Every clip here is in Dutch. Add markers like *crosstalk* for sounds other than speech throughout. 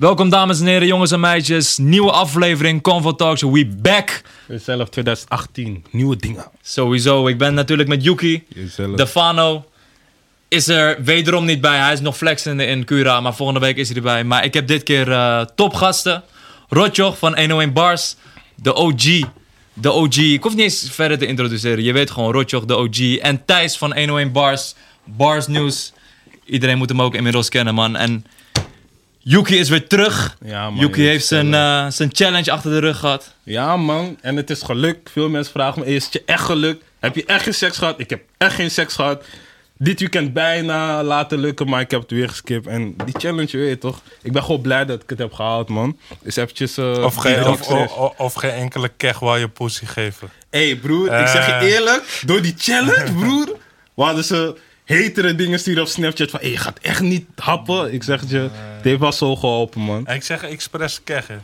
Welkom dames en heren, jongens en meisjes. Nieuwe aflevering Convo Talks, we back. Zelf 2018, nieuwe dingen. Sowieso, ik ben natuurlijk met Yuki. Jezelf. Defano is er wederom niet bij. Hij is nog flexen in Cura, maar volgende week is hij erbij. Maar ik heb dit keer eh, topgasten. Rotjoch van 101 Bars, de OG. De OG, ik hoef niet eens verder te introduceren. Je weet gewoon, Rotjoch, de OG. En Thijs van 101 Bars, Bars News. Iedereen moet hem ook inmiddels kennen, man. En Yuki is weer terug. Ja, man, Yuki heeft zijn, eh, zijn challenge achter de rug gehad. Ja, man. En het is gelukt. Veel mensen vragen me, is het je echt gelukt? Heb je echt geen seks gehad? Ik heb echt geen seks gehad. Dit weekend bijna laten lukken, maar ik heb het weer geskipt. En die challenge, weet je toch? Ik ben gewoon blij dat ik het heb gehaald, man. Dus eventjes... eh, Of geen, of, of, of geen enkele keg waar je pussy geven. hey, broer, ik zeg je Eh. eerlijk. Door die challenge, *laughs* broer. We hadden ze hetere dingen sturen op Snapchat van... Je gaat echt niet happen. Ik zeg het je, het heeft wel zo geholpen, man. En ik zeg expres keggen.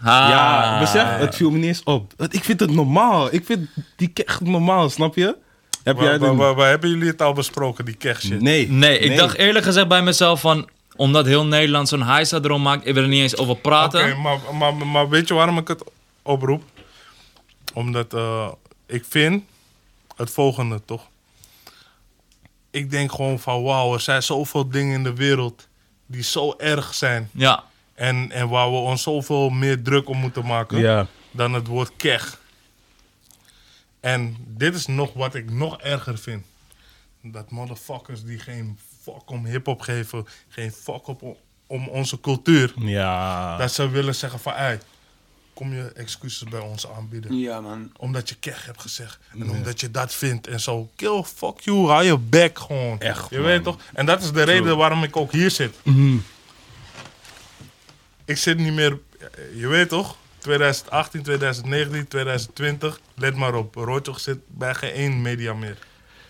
Ha. Ja, besef, het viel me niet eens op. Want Ik vind het normaal. Ik vind die echt normaal, snap je? Heb jij Waar, waar, de... waar- waar hebben jullie het al besproken, die keg shit? Nee. Nee, ik dacht eerlijk gezegd bij mezelf van... Omdat heel Nederland zo'n heisa erom maakt, ik wil er niet eens over praten. Oké, maar, maar, maar weet je waarom ik het oproep? Omdat eh, ik vind het volgende, toch? Ik denk gewoon van, wauw, er zijn zoveel dingen in de wereld die zo erg zijn. Ja, En, en waar we ons zoveel meer druk om moeten maken. Ja. dan het woord keg. En dit is nog wat ik nog erger vind. Dat motherfuckers die geen fuck om hip-hop geven, geen fuck op om onze cultuur, Ja. dat ze willen zeggen van, ei, kom je excuses bij ons aanbieden. Ja, man. Omdat je keg hebt gezegd. En omdat je dat vindt en zo. Kill, fuck you, hou je bek gewoon. Echt, Je man. weet toch? En dat is de reden waarom ik ook hier zit. Ik zit niet meer, je weet toch? 2018, 2019, 2020, let maar op. Roodjoch zit bij geen één media meer.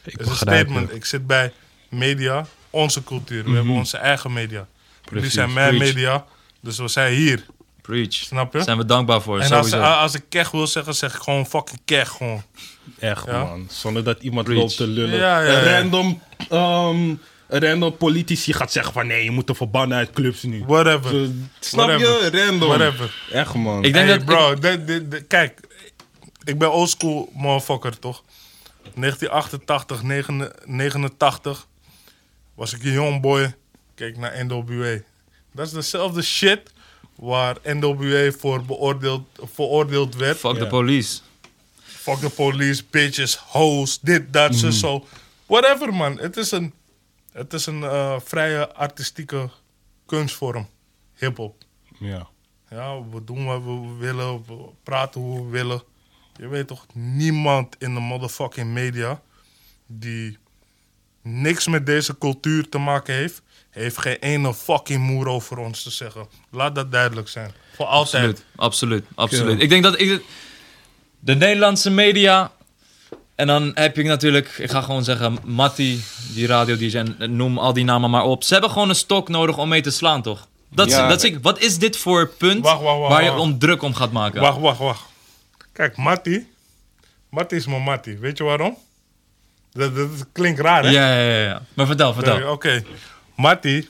Ik Het is een begrijp statement. je. Ik zit bij media, onze cultuur. We hebben onze eigen media. Jullie Precies, zijn mijn preach. media, dus we zijn hier. Preach. Snap je? Zijn we dankbaar voor, en als, sowieso. als ik keg wil zeggen, zeg ik gewoon fucking keg gewoon. Echt, Ja? man. Zonder dat iemand Preach. loopt te lullen. Ja, ja, Een ja. random... ehm, een random politici gaat zeggen van... Nee, je moet er verbannen uit clubs nu. Whatever. Zo, Snap je? Random. Whatever. Echt, man. Ik denk Hey, dat... bro, de- de- de- kijk, ik ben oldschool motherfucker, toch? 1988, 9 89 was ik een young boy. Keek naar NWA. Dat is dezelfde shit waar NWA voor beoordeeld, veroordeeld werd. Fuck de police. Fuck the police, bitches, hoes, dit, dat, Mhm. zo, zo. Whatever, man. Het is een, het is een eh, vrije artistieke kunstvorm. Hip-hop. Ja. Ja, we doen wat we willen, we praten hoe we willen. Je weet toch, niemand in de motherfucking media die niks met deze cultuur te maken heeft, heeft geen ene fucking moer over ons te zeggen. Laat dat duidelijk zijn. Voor altijd. Absoluut, absoluut, absoluut. Ik denk dat ik... De Nederlandse media... En dan heb je natuurlijk, ik ga gewoon zeggen, Matti, die radio DJ, en noem al die namen maar op. Ze hebben gewoon een stok nodig om mee te slaan, toch? Dat, is- Ja. dat is, ik- wat is dit voor punt Wacht, wacht, wacht, waar je om druk om gaat maken? Wacht, wacht, wacht. Kijk, Matti. Matti is mijn Matti. Weet je waarom? Dat, dat klinkt raar, hè? Ja, ja, ja, ja. Maar vertel, vertel. Nee, Matti.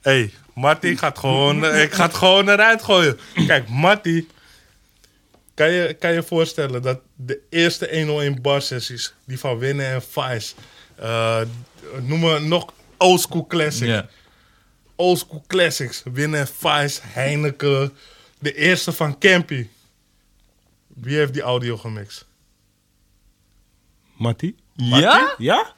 hey, Matti gaat gewoon, *laughs* ik ga het gewoon eruit gooien. Kijk, Matti. Kan je kan je voorstellen dat de eerste 101 bar sessies, die van Winnen en Vice, eh noemen nog oldschool classics. Ja. Oldschool classics. Winnen en Vice, Heineken. De eerste van Campy. Wie heeft die audio gemixt? Matti? Ja? Ja?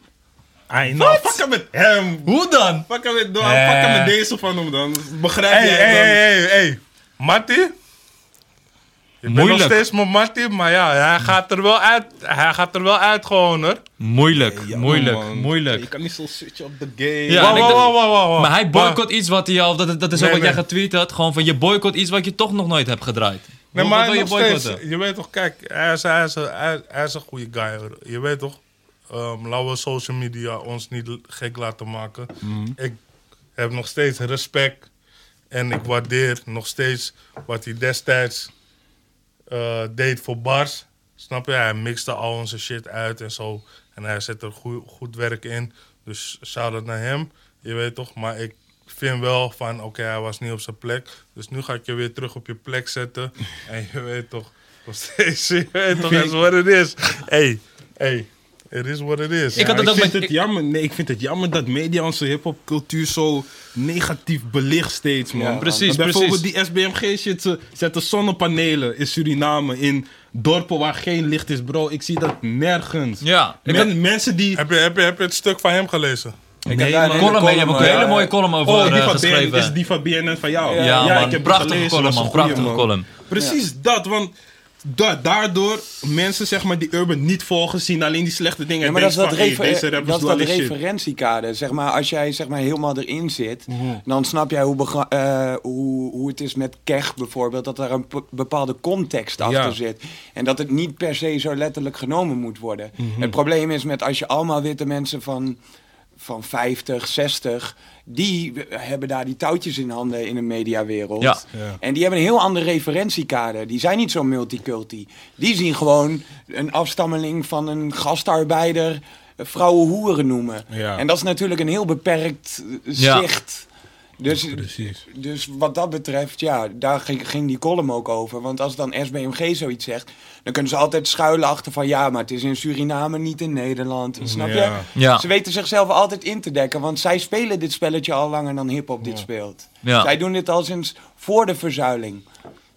I know. Met hem. Hoe dan? Fuck hem met, doe- Eh. met deze van hem dan. Begrijp Hey, jij hey, dan? hey, hey, hey. Matti? Je bent nog Moeilijk. steeds mijn Matti, maar ja, hij gaat er wel uit. Hij gaat er wel uit gewoon, hoor. Moeilijk, Ja, moeilijk, man. moeilijk. Je kan niet zo switchen op de game. Ja, Wauw, en ik wauw, dacht- wauw, wauw, wauw, wauw. Maar hij boycott iets wat hij al, dat, dat is ook Nee, wat jij getweet had. Gewoon van je boycott iets wat je toch nog nooit hebt gedraaid. Nee, maar je nog steeds, boycotten? je weet toch, kijk, hij is, hij is, hij, hij is een goede guy. hoor. Je weet toch, Laten we social media ons niet gek laten maken. Ik heb nog steeds respect en ik waardeer nog steeds wat hij destijds eh, deed voor bars. Snap je? Hij mixte al onze shit uit en zo. En hij zet er goed, goed werk in. Dus shout-out naar hem. Je weet toch? Maar ik vind wel van, oké, hij was niet op zijn plek. Dus nu ga ik je weer terug op je plek zetten. *laughs* en je weet toch, nog steeds, je weet toch, is wat het is. hey, hey, it is what it is. Ik had het ik ook vind met- het ik- jammer. Nee, ik vind het jammer dat media onze hip-hop-cultuur zo negatief belicht steeds, man. Ja, Precies, Want bijvoorbeeld die SBMG-shit, ze zetten zonnepanelen in Suriname, in dorpen waar geen licht is, bro. Ik zie dat nergens. Ja, ik Men- had- mensen die. heb, je, heb, je, heb je het stuk van hem gelezen? Ik Nee, heb daar een column, hele je hebt ook column, een hele mooie column over Oh, die eh, van BN, geschreven. is die van BNN van jou? Ja, man, ik heb die prachtige gelezen, column, was man, goeie, prachtige column. Precies dat, want da- daardoor mensen zeg maar die urban niet volgen, zien alleen die slechte dingen. Ja, maar dat is dat, van, refer- hey, deze rappers dat, is dat referentiekader. Zeg maar, als jij zeg maar, helemaal erin zit, Mhm. dan snap jij hoe, eh, hoe, hoe het is met Kech bijvoorbeeld. Dat er een bepaalde context achter Ja. zit. En dat het niet per se zo letterlijk genomen moet worden. Mhm. Het probleem is met als je allemaal witte mensen van, van 50, 60... die hebben daar die touwtjes in handen in een mediawereld. Ja. Ja. En die hebben een heel ander referentiekader. Die zijn niet zo multiculti. Die zien gewoon een afstammeling van een gastarbeider vrouwen hoeren noemen. Ja. En dat is natuurlijk een heel beperkt eh, Ja. zicht. Dus, Precies. dus wat dat betreft, ja, daar ging, ging die column ook over. Want als dan SBMG zoiets zegt, dan kunnen ze altijd schuilen achter van... ja, maar het is in Suriname, niet in Nederland. Snap je? Ja. Ja. Ze weten zichzelf altijd in te dekken, want zij spelen dit spelletje al langer dan hip-hop dit speelt. Ja. Zij doen dit al sinds voor de verzuiling.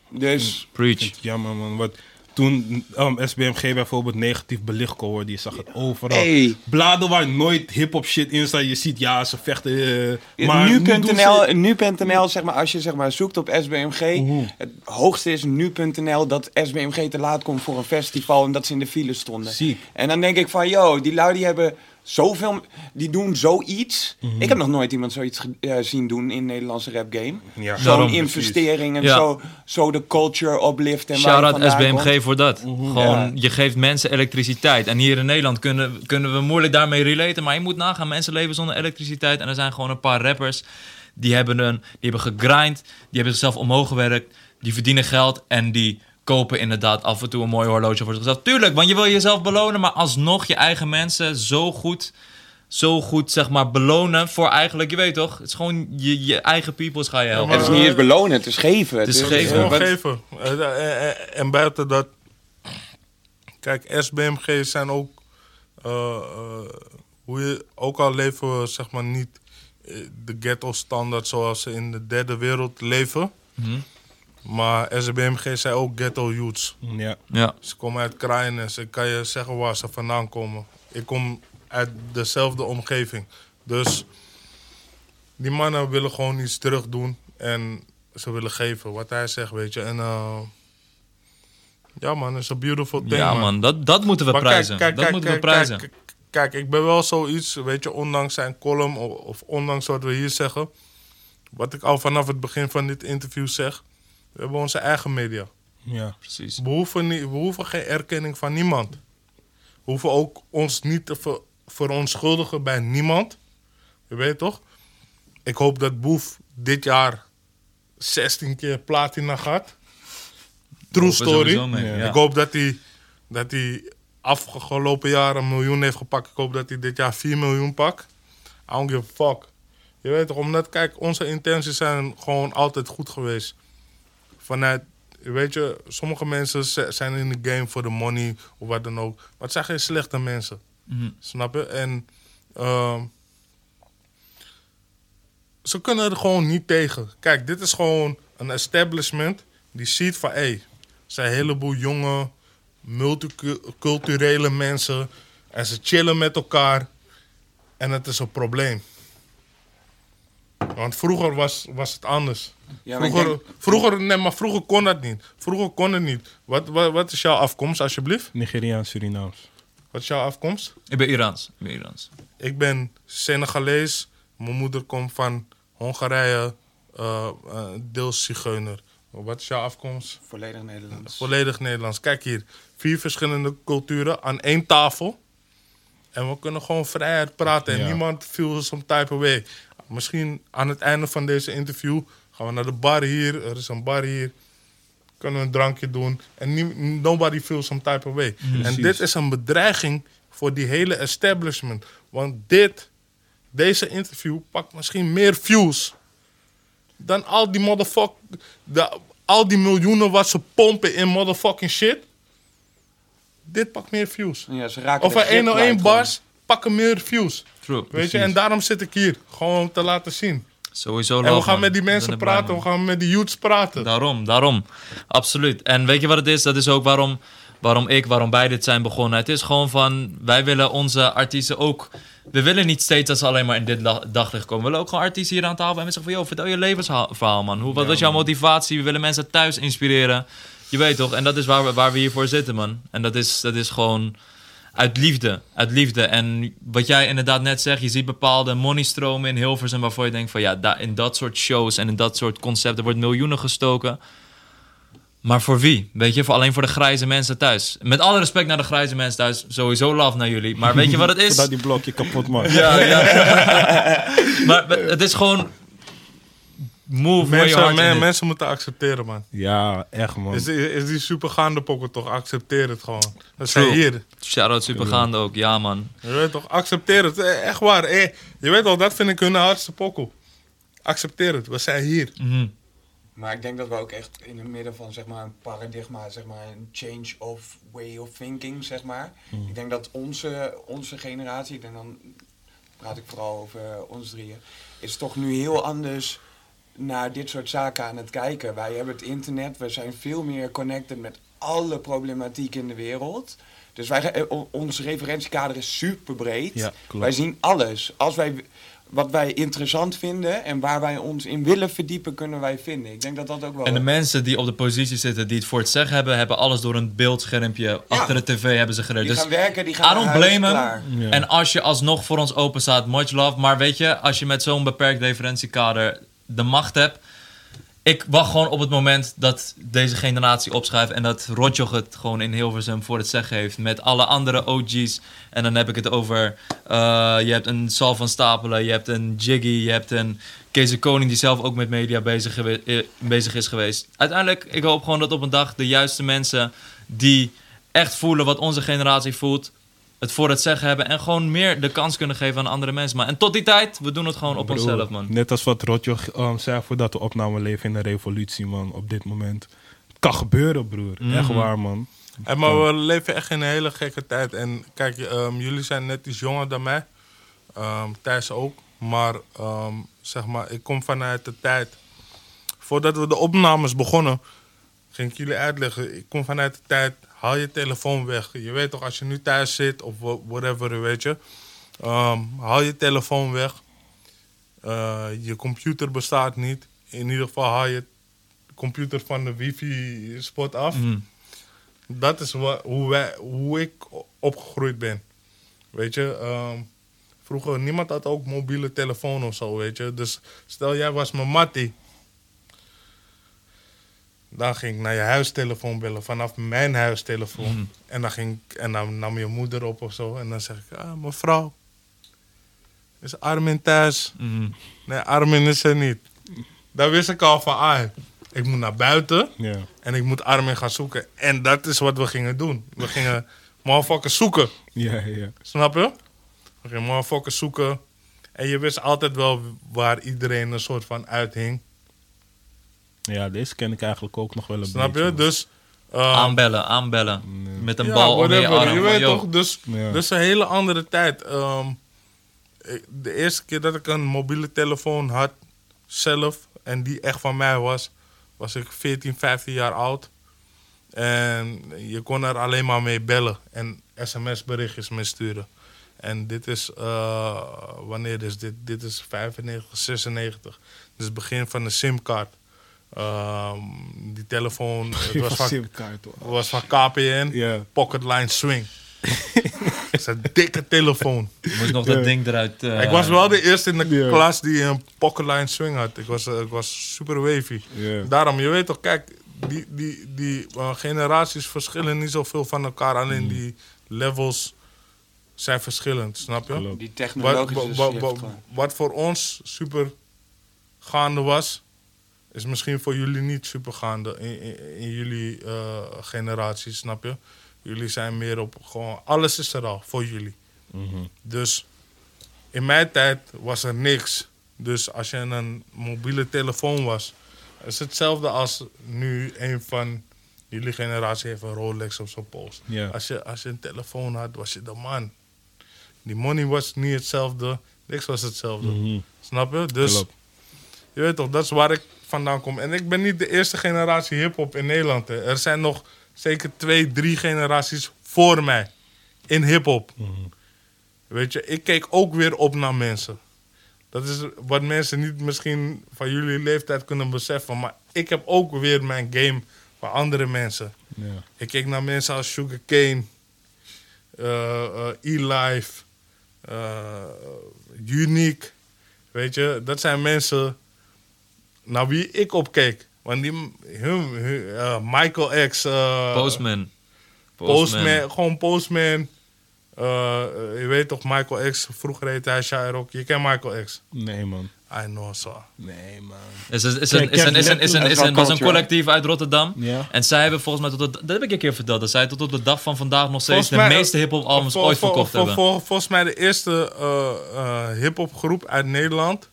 Dus Preach. Jammer man, wat toen um, SBMG bijvoorbeeld negatief belicht kon worden, je zag het overal. Hey. Bladen waar nooit hip-hop shit in staat, je ziet ja, ze vechten. maar nu nu.nl, ze- nu.nl, zeg maar, als je zeg maar, zoekt op SBMG, het hoogste is nu.nl dat SBMG te laat komt voor een festival en dat ze in de file stonden. Ziek. En dan denk ik van, yo, die lui die hebben zoveel, die doen zoiets. Mhm. Ik heb nog nooit iemand zoiets ge- eh, zien doen in de Nederlandse rap game. Ja, Zo'n Daarom. investering en Ja. zo, zo de culture je Shout-out SBMG komt. voor dat. Gewoon, Ja. je geeft mensen elektriciteit. En hier in Nederland kunnen, kunnen we moeilijk daarmee relaten. Maar je moet nagaan, mensen leven zonder elektriciteit. En er zijn gewoon een paar rappers. Die hebben, een, die hebben gegrind. Die hebben zichzelf omhoog gewerkt. Die verdienen geld. En die kopen inderdaad af en toe een mooi horloge voor zichzelf. Tuurlijk, want je wil jezelf belonen. Maar alsnog je eigen mensen zo goed... Zo goed, zeg maar, belonen voor eigenlijk, je weet toch? Het is gewoon je, je eigen peoples ga je helpen. Het is niet eens belonen, het is geven. Het is Dus- geven. Gewoon wat- geven. Eh, eh, eh, En buiten dat... Kijk, SBMG zijn ook... eh, eh, hoe je, ook al leven we zeg maar niet de ghetto-standaard zoals ze in de derde wereld leven. Mhm. Maar SBMG zijn ook ghetto-youths. Ja. Ja, Ze komen uit Kraaiennes. Ik kan je zeggen waar ze vandaan komen. Ik kom uit dezelfde omgeving. Dus die mannen willen gewoon iets terug doen. En ze willen geven wat hij zegt, weet je. En eh, ja man, het is een beautiful thing ja man, dat, dat moeten we Maar prijzen. Kijk, kijk, dat kijk, moeten we kijk, prijzen. Kijk, kijk, ik ben wel zoiets, weet je, ondanks zijn column of, of ondanks wat we hier zeggen. Wat ik al vanaf het begin van dit interview zeg. We hebben onze eigen media. Ja. Precies. We hoeven, niet, we hoeven geen erkenning van niemand. We hoeven ook ons niet te ver, verontschuldigen bij niemand. Je weet toch? Ik hoop dat Boef dit jaar 16 keer platina gaat. True story. mee, ja. Ik hoop dat hij, dat hij afgelopen jaar een miljoen heeft gepakt. Ik hoop dat hij dit jaar 4 miljoen pakt. I don't give a fuck. Je weet toch, omdat, kijk, onze intenties zijn gewoon altijd goed geweest. Vanuit, weet je, sommige mensen zijn in de game voor de money of wat dan ook. Maar het zijn geen slechte mensen. Mhm. Snap je? En ehm, ze kunnen er gewoon niet tegen. Kijk, dit is gewoon een establishment die ziet van... hé, er zijn een heleboel jonge, multiculturele mensen... en ze chillen met elkaar en het is een probleem. Want vroeger was, was het anders. Ja, maar ik vroeger, denk- vroeger, nee, maar vroeger kon dat niet. Vroeger kon het niet. Wat, wat, wat is jouw afkomst, alsjeblieft? Nigeriaans, Surinaams. Wat is jouw afkomst? Ik ben Iraans. Ik ben Iraans. Ik ben Senegalees. Mijn moeder komt van Hongarije, eh, eh, deels Zigeuner. Wat is jouw afkomst? Volledig Nederlands. Volledig Nederlands. Kijk hier, vier verschillende culturen aan één tafel. En we kunnen gewoon vrijheid praten en Ja. niemand feels some type of way. Misschien aan het einde van deze interview gaan we naar de bar hier. Er is een bar hier. Kunnen we een drankje doen. En nobody feels some type of way. En Precies. dit is een bedreiging voor die hele establishment. Want dit, deze interview pakt misschien meer views dan al die motherfuck, de, al die miljoenen wat ze pompen in motherfucking shit. Dit pakt meer views. Ja, ze raken Of een grip 101 kwijt bars pakken meer views. True. Weet je, en daarom zit ik hier. Gewoon om te laten zien. Sowieso En we gaan met die mensen praten, we gaan met die youths praten. Daarom, daarom. Absoluut. En weet je wat het is? Dat is ook waarom, waarom ik, waarom wij dit zijn begonnen. Het is gewoon van, wij willen onze artiesten ook... We willen niet steeds dat ze alleen maar in dit daglicht komen. We willen ook gewoon artiesten hier aan tafel hebben. En zeggen van, joh, vertel je levensverhaal, man. Hoe, wat was jouw motivatie? We willen mensen thuis inspireren. Je weet toch? En dat is waar we, waar we hiervoor zitten, man. En dat is, dat is gewoon uit liefde. Uit liefde. En wat jij inderdaad net zegt, je ziet bepaalde moneystromen in Hilversum... waarvoor je denkt van, ja, in dat soort shows en in dat soort concepten... wordt miljoenen gestoken. Maar voor wie? Weet je, voor alleen voor de grijze mensen thuis. Met alle respect naar de grijze mensen thuis, sowieso love naar jullie. Maar weet je wat het is? *laughs* Voordat die blokje kapot maakt. Ja, ja. *laughs* maar het is gewoon move Mensen, men- is. mensen moeten accepteren, man. Ja, echt man. Is, die- is die supergaande pokken toch? Accepteer het gewoon. Dat zijn hier. Shout-out supergaande ook, ja man. Je weet toch? Accepteer het. Eh, Echt waar. Eh, je weet toch, dat vind ik hun hardste pokkel. Accepteer het. We zijn hier. Mhm. Maar ik denk dat we ook echt in het midden van zeg maar, een paradigma, zeg maar, een change of way of thinking, zeg maar. Ik denk dat onze, onze generatie, ik denk dan praat ik vooral over ons drieën, is toch nu heel anders naar dit soort zaken aan het kijken. Wij hebben het internet, we zijn veel meer connected met alle problematiek in de wereld. Dus wij, eh, ons referentiekader is super breed. Ja, wij zien alles. Als wij wat wij interessant vinden en waar wij ons in willen verdiepen, kunnen wij vinden. Ik denk dat dat ook wel. En de mensen die op de positie zitten, die het voor het zeggen hebben, hebben alles door een beeldschermpje achter de tv hebben ze geleerd. die Dus gaan werken, die I gaan don't blame hem. Ja. En als je alsnog voor ons open staat, much love. Maar weet je, als je met zo'n beperkt referentiekader de macht hebt. Ik wacht gewoon op het moment dat deze generatie opschuift en dat Rotjoch het gewoon in Hilversum voor het zeggen heeft met alle andere OG's. En dan heb ik het over, eh, je hebt een Sal van Stapelen, je hebt een Jiggy, je hebt een Kees Koning die zelf ook met media bezig, eh, bezig is geweest. Uiteindelijk, ik hoop gewoon dat op een dag de juiste mensen die echt voelen wat onze generatie voelt, het voor het zeggen hebben en gewoon meer de kans kunnen geven aan andere mensen. Maar en tot die tijd, we doen het gewoon op Broer, onszelf, man. Net als wat Rotjo um, zei voordat we opnamen leven in een revolutie, man. Op dit moment. Het kan gebeuren, broer. Echt Mhm. waar, man. En maar we leven echt in een hele gekke tijd. En kijk, ehm, jullie zijn net iets jonger dan mij. Ehm Thijs ook. Maar ehm, zeg maar, ik kom vanuit de tijd. Voordat we de opnames begonnen, ging ik jullie uitleggen. Ik kom vanuit de tijd, haal je telefoon weg. Je weet toch, als je nu thuis zit of wha- whatever, weet je. ehm, haal je telefoon weg. Eh, je computer bestaat niet. In ieder geval haal je computer van de wifi-spot af. Mhm. Dat is wa- hoe, wij, hoe ik opgegroeid ben. Weet je, ehm, vroeger niemand had ook mobiele telefoon of zo, weet je. Dus stel jij was mijn mattie. Dan ging ik naar je huistelefoon bellen, vanaf mijn huistelefoon. Mhm. En, dan ging ik, en dan nam je moeder op of zo. En dan zeg ik, ah, mevrouw, is Armin thuis? Mhm. Nee, Armin is er niet. Daar wist ik al van, ah, ik moet naar buiten. En ik moet Armin gaan zoeken. En dat is wat we gingen doen. We gingen motherfuckers zoeken. Ja, ja. Snap je? We gingen motherfuckers zoeken. En je wist altijd wel waar iedereen een soort van uithing. Ja, deze ken ik eigenlijk ook nog wel een Snap beetje. je? man. Dus... ehm, aanbellen, aanbellen. Met een ja, bal onder je arm. Je weet yo. toch? Dus, Ja. dus een hele andere tijd. Ehm, de eerste keer dat ik een mobiele telefoon had, zelf, en die echt van mij was, was ik 14, 15 jaar oud. En je kon er alleen maar mee bellen en sms-berichtjes mee sturen. En dit is, eh, wanneer is dit? Dit is 95, 96. Dus het begin van de simkaart. Ehm, die telefoon, *laughs* het was van, was van KPN. Pocket Line Swing. *laughs* Het is een dikke telefoon. Je moest nog dat ding eruit... eh, ik was wel de eerste in de klas die een Pocket Line Swing had. Ik was, eh, ik was super wavy. Daarom, je weet toch, kijk, die, die, die eh, generaties verschillen niet zoveel van elkaar. Alleen die levels zijn verschillend, snap je? Die Wat, technologische wa- wa- shift wa- gewoon. wat voor ons super gaande was, is misschien voor jullie niet super gaande in, in, in jullie eh, generatie, snap je? Jullie zijn meer op gewoon, alles is er al voor jullie. Mhm. Dus in mijn tijd was er niks. Dus als je een mobiele telefoon was, is hetzelfde als nu een van jullie generatie heeft een Rolex op zijn post. Als, je, als je een telefoon had, was je de man. Die money was niet hetzelfde, niks was hetzelfde. Mhm. Snap je? Dus je weet toch, dat is waar ik vandaan kom. En ik ben niet de eerste generatie hip-hop in Nederland. Hè. Er zijn nog zeker twee, drie generaties voor mij in hip-hop. Weet je, ik keek ook weer op naar mensen. Dat is wat mensen niet misschien van jullie leeftijd kunnen beseffen. Maar ik heb ook weer mijn game voor andere mensen. Ik keek naar mensen als Sugar Kane, eh, eh, E-Life, eh, Unique. Weet je, dat zijn mensen naar wie ik opkeek. Want die, hun, hun, eh, Michael X, eh, Postman. Postman, gewoon Postman. Eh, je weet toch, Michael X, vroeger heette hij Shire ook. Je kent Michael X. Nee, man. I know, so. Nee, man. Is een, is een, is een, is een, is een, is een, was een collectief uit Rotterdam. Ja. En zij hebben volgens mij, tot de, dat heb ik een keer verteld, dat zij tot op de dag van vandaag nog steeds Volgens de mij, meeste hip-hop albums Vol- ooit vol- verkocht vol- hebben. vol- volgens mij de eerste eh eh hip-hop groep uit Nederland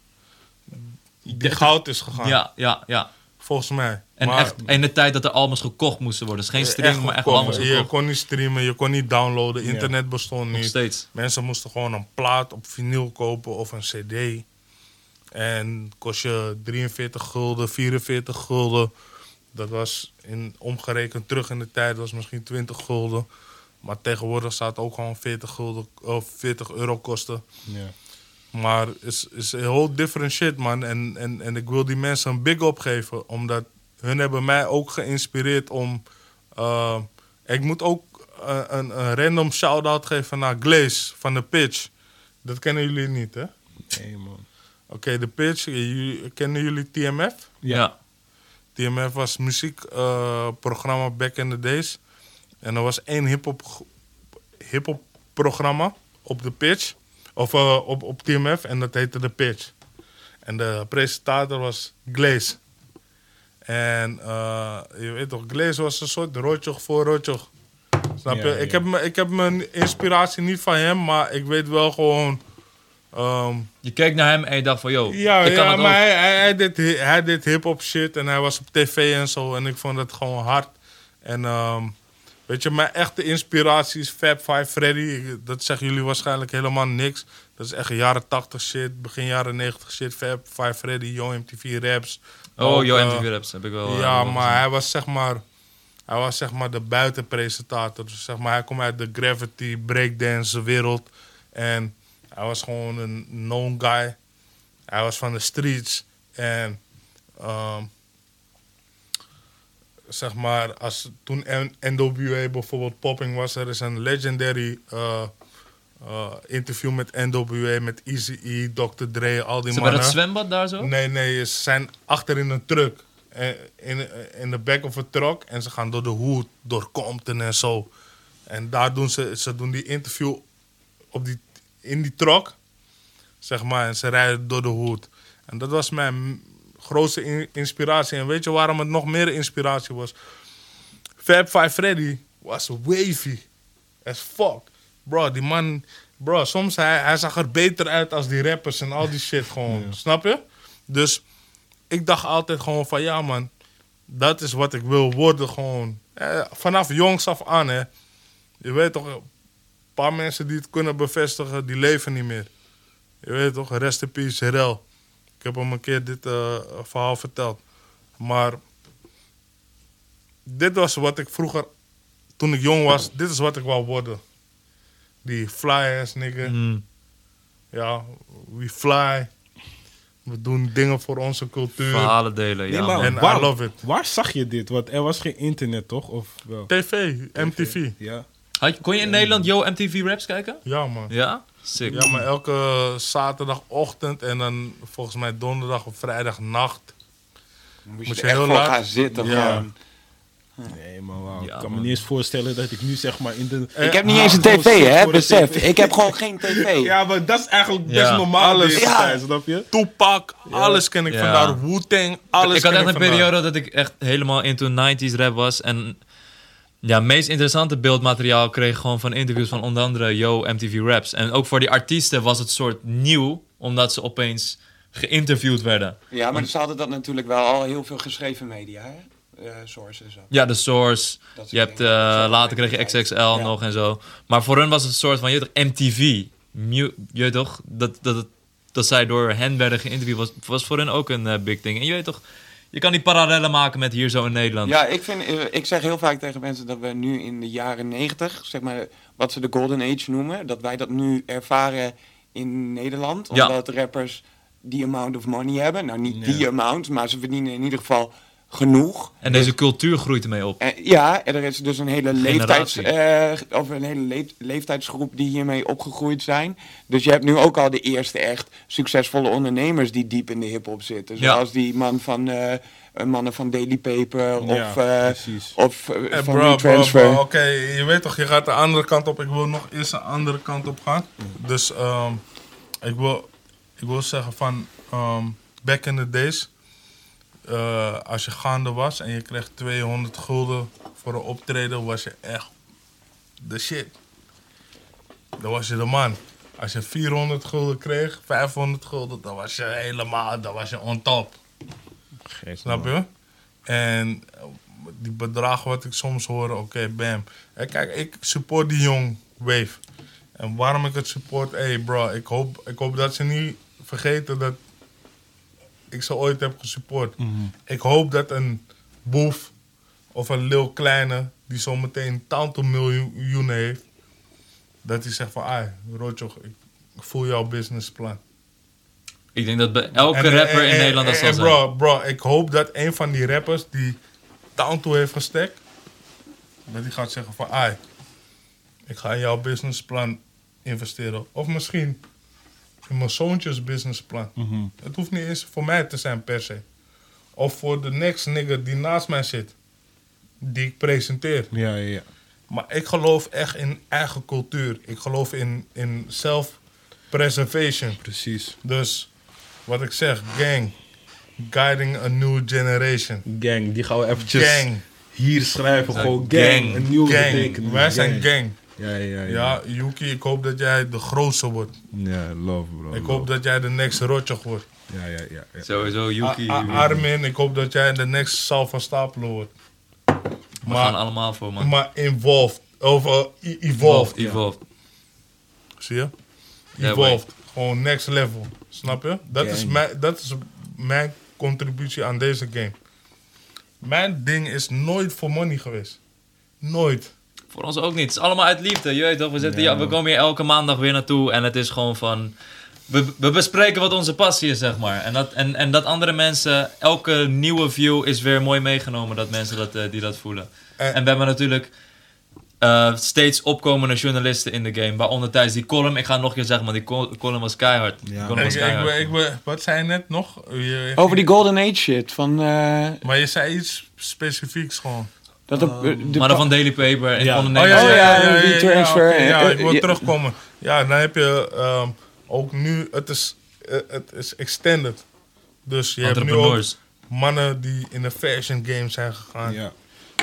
die goud is gegaan. Ja, ja, ja. Volgens mij. En Maar- echt in de tijd dat er albums gekocht moesten worden. Dus geen streaming, maar echt gekocht. albums Je kon niet streamen, je kon niet downloaden, internet bestond Nog niet. steeds. Mensen moesten gewoon een plaat op vinyl kopen of een cd. En kost je 43 gulden, 44 gulden. Dat was in, omgerekend terug in de tijd, was misschien 20 gulden. Maar tegenwoordig staat het ook gewoon 40, gulden, of 40 euro kosten. Ja. Maar het is, is een whole different shit, man. En, en, en ik wil die mensen een big up geven. Omdat hun hebben mij ook geïnspireerd om... eh, ik moet ook eh, een, een random shout-out geven naar Glaze van de Pitch. Dat kennen jullie niet, hè? Nee, man. Oké, de Pitch. kennen jullie TMF? Ja. TMF was een muziekprogramma back in the days. En er was één hip-hop hip-hop programma op de pitch. Of eh, op, op TMF en dat heette de pitch. En de presentator was Glaze. En eh, je weet toch, Glaze was een soort rotjoch voor rotjoch. Snap je? Ja, Ik, heb, me- ik heb mijn inspiratie niet van hem, maar ik weet wel gewoon. ehm, Je keek naar hem en je dacht van, yo, ja, ik kan ja het maar ook. hij, hij, hij deed, hi- hij deed hip-hop shit en hij was op tv en zo. En ik vond het gewoon hard. En ehm, weet je, mijn echte inspiratie is Fab Five Freddy. Dat zeggen jullie waarschijnlijk helemaal niks. Dat is echt jaren 80 shit, begin jaren 90 shit. Fab Five Freddy, Yo MTV Raps. Oh, Ook, yo, eh, MTV Raps heb ik wel. eh, ja, wel maar hij was zeg maar. Hij was zeg maar de buitenpresentator. Dus zeg maar, hij komt uit de gravity, breakdance wereld. En hij was gewoon een known guy. Hij was van de streets. En ehm, zeg maar, als toen NWA bijvoorbeeld popping was, er is een legendary eh, eh, interview met NWA, met Eazy-E, Dr. Dre, al die Is het bij mannen. dat zwembad daar zo? Nee, nee, ze zijn achter in een truck. eh, In, in de back of a truck. En ze gaan door de hoed, door Compton en zo. En daar doen ze, ze doen die interview op die, in die truck. Zeg maar, en ze rijden door de hoed. En dat was mijn grootste in- inspiratie. En weet je waarom het nog meer inspiratie was? Fab Five Freddy was wavy as fuck. Bro, die man... Bro, soms hij, hij zag er beter uit als die rappers en al die *laughs* shit gewoon. Snap je? Dus ik dacht altijd gewoon van... Ja man, dat is wat ik wil worden gewoon. Eh, vanaf jongs af aan hè. Je weet toch... Een paar mensen die het kunnen bevestigen, die leven niet meer. Je weet toch, rest in peace, Herel. Ik heb hem een keer dit eh, verhaal verteld. Maar dit was wat ik vroeger, toen ik jong was, dit is wat ik wou worden. Die fly ass nigga. Mm. Ja, we fly. We doen dingen voor onze cultuur. Verhalen delen, ja. Nee. En I waar, love it. waar zag je dit? Want er was geen internet, toch? Of wel? TV, MTV. Ja. Had kon je in Nederland Yo MTV Raps kijken? Ja man. Ja? Sick. Ja, maar elke zaterdagochtend en dan volgens mij donderdag of vrijdag nacht. Moet Moet je, je er echt heel laat- gaan zitten. Ja. Nee, maar wauw. Ja, ik kan man. me niet eens voorstellen dat ik nu zeg maar in de... Ik heb niet ah, eens een *laughs* tv, hè, besef. tv. Ik heb gewoon geen tv. *laughs* Ja, maar dat is eigenlijk best Ja. normaal Alles. deze Ja. tijd, snap je? Tupac, alles ken ik Ja. vandaar. Wu-Tang, alles ik had ken echt een vandaar. periode dat ik echt helemaal into 90s rap was. En Ja, het meest interessante beeldmateriaal kreeg gewoon van interviews van onder andere Yo MTV Raps. En ook voor die artiesten was het soort nieuw, omdat ze opeens geïnterviewd werden. Ja, maar ze hadden dat natuurlijk wel al heel veel geschreven media, hè? Eh, sources. zo. Ja, de Source. Je hebt, eh, later kreeg je XXL Ja. nog en zo. Maar voor hun was het een soort van, je toch, MTV. Mu- je toch, dat, dat, dat, dat zij door hen werden geïnterviewd, was, was voor hun ook een eh, big thing. En je weet toch, je kan die parallellen maken met hier zo in Nederland. Ja, ik, vind, eh, ik zeg heel vaak tegen mensen dat we nu in de jaren 90, zeg maar, wat ze de Golden Age noemen, dat wij dat nu ervaren in Nederland. Ja. Omdat rappers die amount of money hebben. Nou, niet die amount, maar ze verdienen in ieder geval genoeg. En deze cultuur groeit ermee op. Eh, ja, en er is dus een hele, leeftijds, eh, of een hele le- leeftijdsgroep die hiermee opgegroeid zijn. Dus je hebt nu ook al de eerste echt succesvolle ondernemers die diep in de hip-hop zitten. Ja. Zoals die man van, eh, mannen van Daily Paper Ja, of, eh, precies. of van bro, bro, Oké, je weet toch, je gaat de andere kant op. Ik wil nog eerst de andere kant op gaan. Dus ehm, ik, wil, ik wil zeggen van ehm, back in the days. Eh, als je gaande was en je kreeg 200 gulden voor een optreden, was je echt de shit. Dan was je de man. Als je 400 gulden kreeg, 500 gulden, dan was je helemaal, dan was je on top. Snap je? En eh, die bedragen wat ik soms hoor, oké, bam. En kijk, ik support die jong wave. En waarom ik het support, hey bro, ik hoop, ik hoop dat ze niet vergeten dat ik ze ooit heb gesupport. Ik hoop dat een boef of een Lil Kleine, die zometeen tanto miljoenen heeft, dat hij zegt van, ah, Rotjoch, ik voel jouw businessplan. Ik denk dat bij elke En- rapper en- in Nederland dat zal zijn. Bro, bro, ik hoop dat een van die rappers die Tanto heeft gestekt, dat die gaat zeggen van, ai, ik ga in jouw businessplan investeren. Of misschien in mijn zoontjes businessplan. Het hoeft niet eens voor mij te zijn per se. Of voor de next nigger die naast mij zit, die ik presenteer. Ja, ja, ja. Maar ik geloof echt in eigen cultuur. Ik geloof in, in self-preservation. Precies. Dus wat ik zeg, gang. Guiding a new generation. Gang, die gaan we eventjes Gang. hier schrijven. Gewoon gang. gang. Een nieuwe Gang. Wij zijn gang. Ja, ja, ja. Ja, Yuki, ik hoop dat jij de grootste wordt. Ja, love bro. Ik love. hoop dat jij de next Rotjoch wordt. Ja, ja, ja. ja. Sowieso, Yuki. A- A- Armin, ik hoop dat jij de next Sal van Stapelen wordt. We gaan Maar, allemaal voor, man. maar involved. Of uh, evolved. Evolved. Zie je? Ja, Evolved. Gewoon next level. Snap je? Dat is, mijn, dat is mijn contributie aan deze game. Mijn ding is nooit voor money geweest. Nooit. Voor ons ook niet. Het is allemaal uit liefde. Je weet toch, we, zitten, ja, we komen hier elke maandag weer naartoe. En het is gewoon van... We, we bespreken wat onze passie is, zeg maar. En dat, en, en dat andere mensen... Elke nieuwe view is weer mooi meegenomen. Dat mensen dat, eh, die dat voelen. En- En we hebben natuurlijk... eh, steeds opkomende journalisten in de game. Waaronder tijdens die column... Ik ga het nog een keer zeggen, maar die col- column was keihard. Ja. column was ik, wat zei je net nog? Je- Over die Golden Age shit. Van, eh, Maar je zei iets specifieks gewoon. Dat op, eh, de maar dan van Daily Paper en Ja. ondernemers. Oh, ja, die ja, transfer. oké, ja, ik wil terugkomen. Ja, dan heb je ehm, ook nu, het is, eh, het is extended. Dus je hebt nu ook mannen die in de fashion game zijn gegaan. Ja.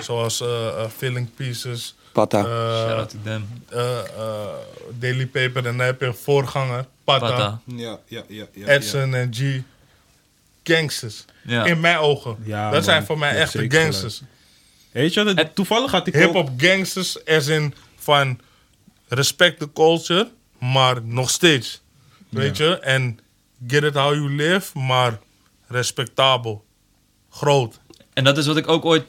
Zoals eh, eh, Filling Pieces, Pata. Shout out to them. eh, eh, Daily Paper. En dan heb je een voorganger, Pata, Pata. Ja, ja, ja. ja, Edson en G. Gangsters. Ja. In mijn ogen. Ja, dat man. zijn voor mij echte gangsters. Weet je wat? het- Toevallig had ik. Hip-hop gangsters, as in van respect the culture, maar nog steeds. Weet je? En get it how you live, maar respectabel. Groot. En dat is wat ik ook ooit,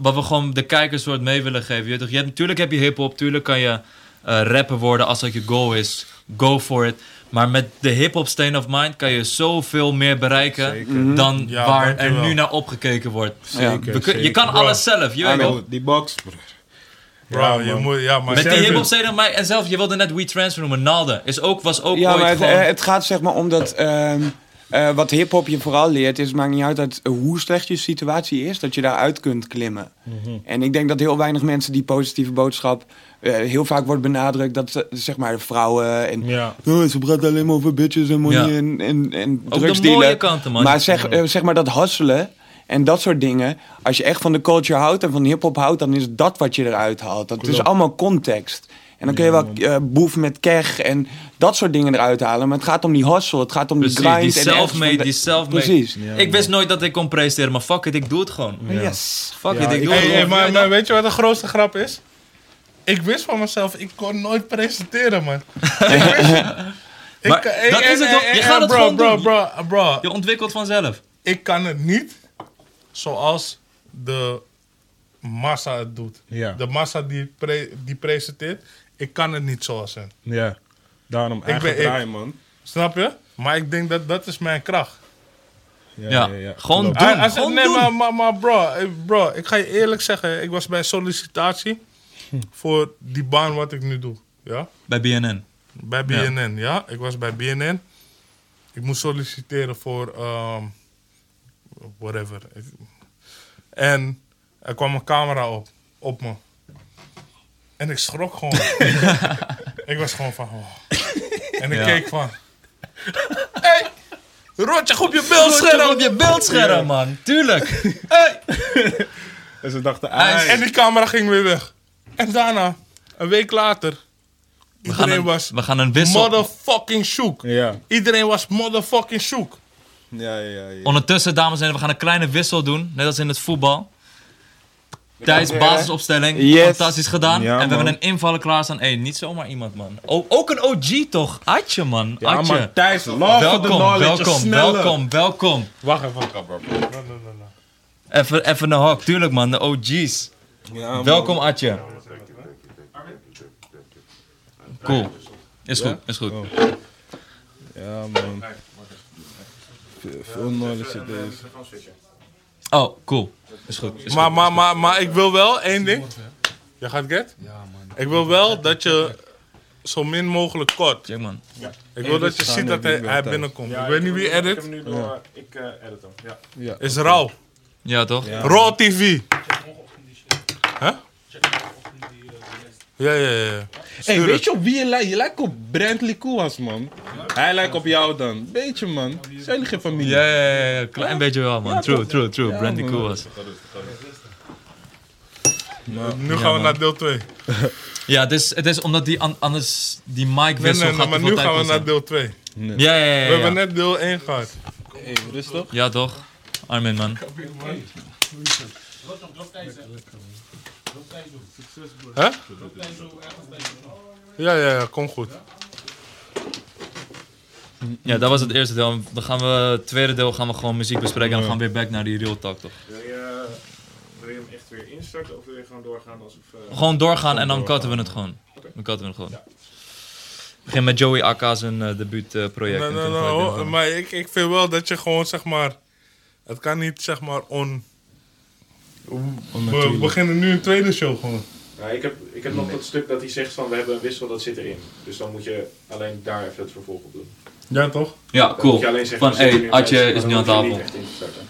wat we gewoon de kijkers soort mee willen geven. Je, je hebt, natuurlijk heb je hip-hop, tuurlijk kan je eh rapper worden als dat je goal is. Go for it. Maar met de hip-hop state of mind kan je zoveel meer bereiken Zeker. dan Ja, waar er nu naar opgekeken wordt. Zeker, We kun- je kan Bro. alles zelf, je weet die box, bro. Bro, Ja, je moet, ja, maar Met die hip-hop state of mind, en zelf, je wilde net WeTransfer noemen, Nalde, is ook, was ook Ja, ooit maar het, gewoon... het gaat zeg maar om dat... ehm, eh, wat hip-hop je vooral leert, is het maakt niet uit dat, eh, hoe slecht je situatie is, dat je daaruit kunt klimmen. En ik denk dat heel weinig mensen die positieve boodschap. eh, heel vaak wordt benadrukt dat ze, zeg maar vrouwen en. Ja. Oh, ze praten alleen maar over bitches en money Ja. en, en, en ook de mooie kanten, man. Maar zeg, zeg maar dat hasselen En dat soort dingen. Als je echt van de culture houdt en van hip-hop houdt, dan is dat wat je eruit haalt. Dat is allemaal context. En dan kun je wel eh, boef met keg en dat soort dingen eruit halen. Maar het gaat om die hustle, het gaat om die grind. die self-made, de- die self-made. Precies. Ja, ik wist nooit dat ik kon presteren, maar fuck it, ik doe het gewoon. Yes. Fuck Ja, it, ik ik- doe Hey, het hey, gewoon. maar, maar weet je wat de grootste grap is? Ik wist van mezelf, ik kon nooit presenteren, man. *laughs* Ik wist, ik, Maar kan- dat is het? Je gaat het bro, gewoon bro, doen. Bro, bro, Je ontwikkelt vanzelf. ik kan het niet zoals de massa het doet. Ja. De massa die, pre- die presenteert, ik kan het niet zoals hen. Ja. Daarom eigen ben ik. draai, man. Snap je? Maar ik denk dat dat is mijn kracht. Ja, gewoon Klopt. doen. Hij- hij zegt, gewoon nee, doen. maar, maar, maar bro, eh, bro, ik ga je eerlijk zeggen, ik was bij sollicitatie voor die baan wat ik nu doe. Ja? Bij BNN. Bij BNN, ja. Ik was bij BNN. Ik moest solliciteren voor ehm, whatever. Ik- en er kwam een camera op, op me. En ik schrok gewoon. *laughs* ik was gewoon van... oh. En ik Ja. keek van... Hey, rotje op je Beeldscherm beeldscherm! op je beeldscherm, man. Tuurlijk. En ze dachten, ah, En die camera ging weer weg. En daarna, een week later... We gaan, Iedereen een, was we gaan een wissel. motherfucking shook. Ja. Iedereen was motherfucking shook. Ja, ja, ja. Ondertussen, dames en heren, we gaan een kleine wissel doen. Net als in het voetbal. Thijs, basisopstelling. Yes. Fantastisch gedaan. Ja, en we man. hebben een invaller klaarstaan. Hé, niet zomaar iemand, man. O- ook een OG, toch? Atje, man. Ja, Atje. maar Thijs, love the welkom, knowledge. welkom, welkom, welkom. Wacht even, kapper. No, no, no, no. Even, even een hok, tuurlijk, man. De OG's. Ja, man. Welkom, Atje. Cool. Is goed, is goed. Ja, man. Veel, veel knowledge in deze. Oh, cool. Is goed. Is Maar, goed. maar, maar, maar ik wil wel één ding. Je gaat get? Ja, man. Ik wil wel dat je zo min mogelijk kort. Check, man. Ik wil dat je ziet dat hij, binnenkomt. ik weet niet wie edit. Ik heb hem nu door. Ik eh, edit hem. Ja. Ja. Is rauw. Ja, toch? Ja. Raw TV. Ja, ja, ja. Hey, weet je op wie je lijkt? Je lijkt op Brantley Koewas, man. Hij lijkt op jou dan. Beetje, man. Zijn jullie geen familie? Ja, ja, ja, ja. Klein beetje wel, man. Ja, True, true, true. Brandy man. cool was. Nu gaan we naar deel 2. *laughs* Ja, het is, het is omdat die an- anders die mic Nee, wissel nee, nee, gaat maar te veel nu gaan we naar deel 2. Ja, ja, ja. We ja, hebben net deel 1 gehad. Hey, rustig. Ja, toch? Armin, man. Hè? Ja, ja, ja, kom goed. Ja, dat was het eerste deel. Dan gaan we, het tweede deel gaan we gewoon muziek bespreken en dan gaan we weer back naar die real talk, toch? Wil je, wil je hem echt weer instarten of wil je gewoon doorgaan alsof... eh, Gewoon doorgaan en dan cutten we het gewoon. Dan cutten we het gewoon. Begin met Joey Akka zijn eh, debuutproject. Nee, nee, nee, ik weer gaan. maar ik, ik vind wel dat je gewoon zeg maar. Het kan niet zeg maar on. We beginnen nu een tweede show gewoon. Nou, ik heb, ik heb nog dat stuk dat hij zegt van we hebben een wissel, dat zit erin. Dus dan moet je alleen daar even het vervolg op doen. Ja, toch? Ja, Dan cool. moet je alleen zeggen, Van, hey, lijst, is nu aan tafel. niet echt in te starten.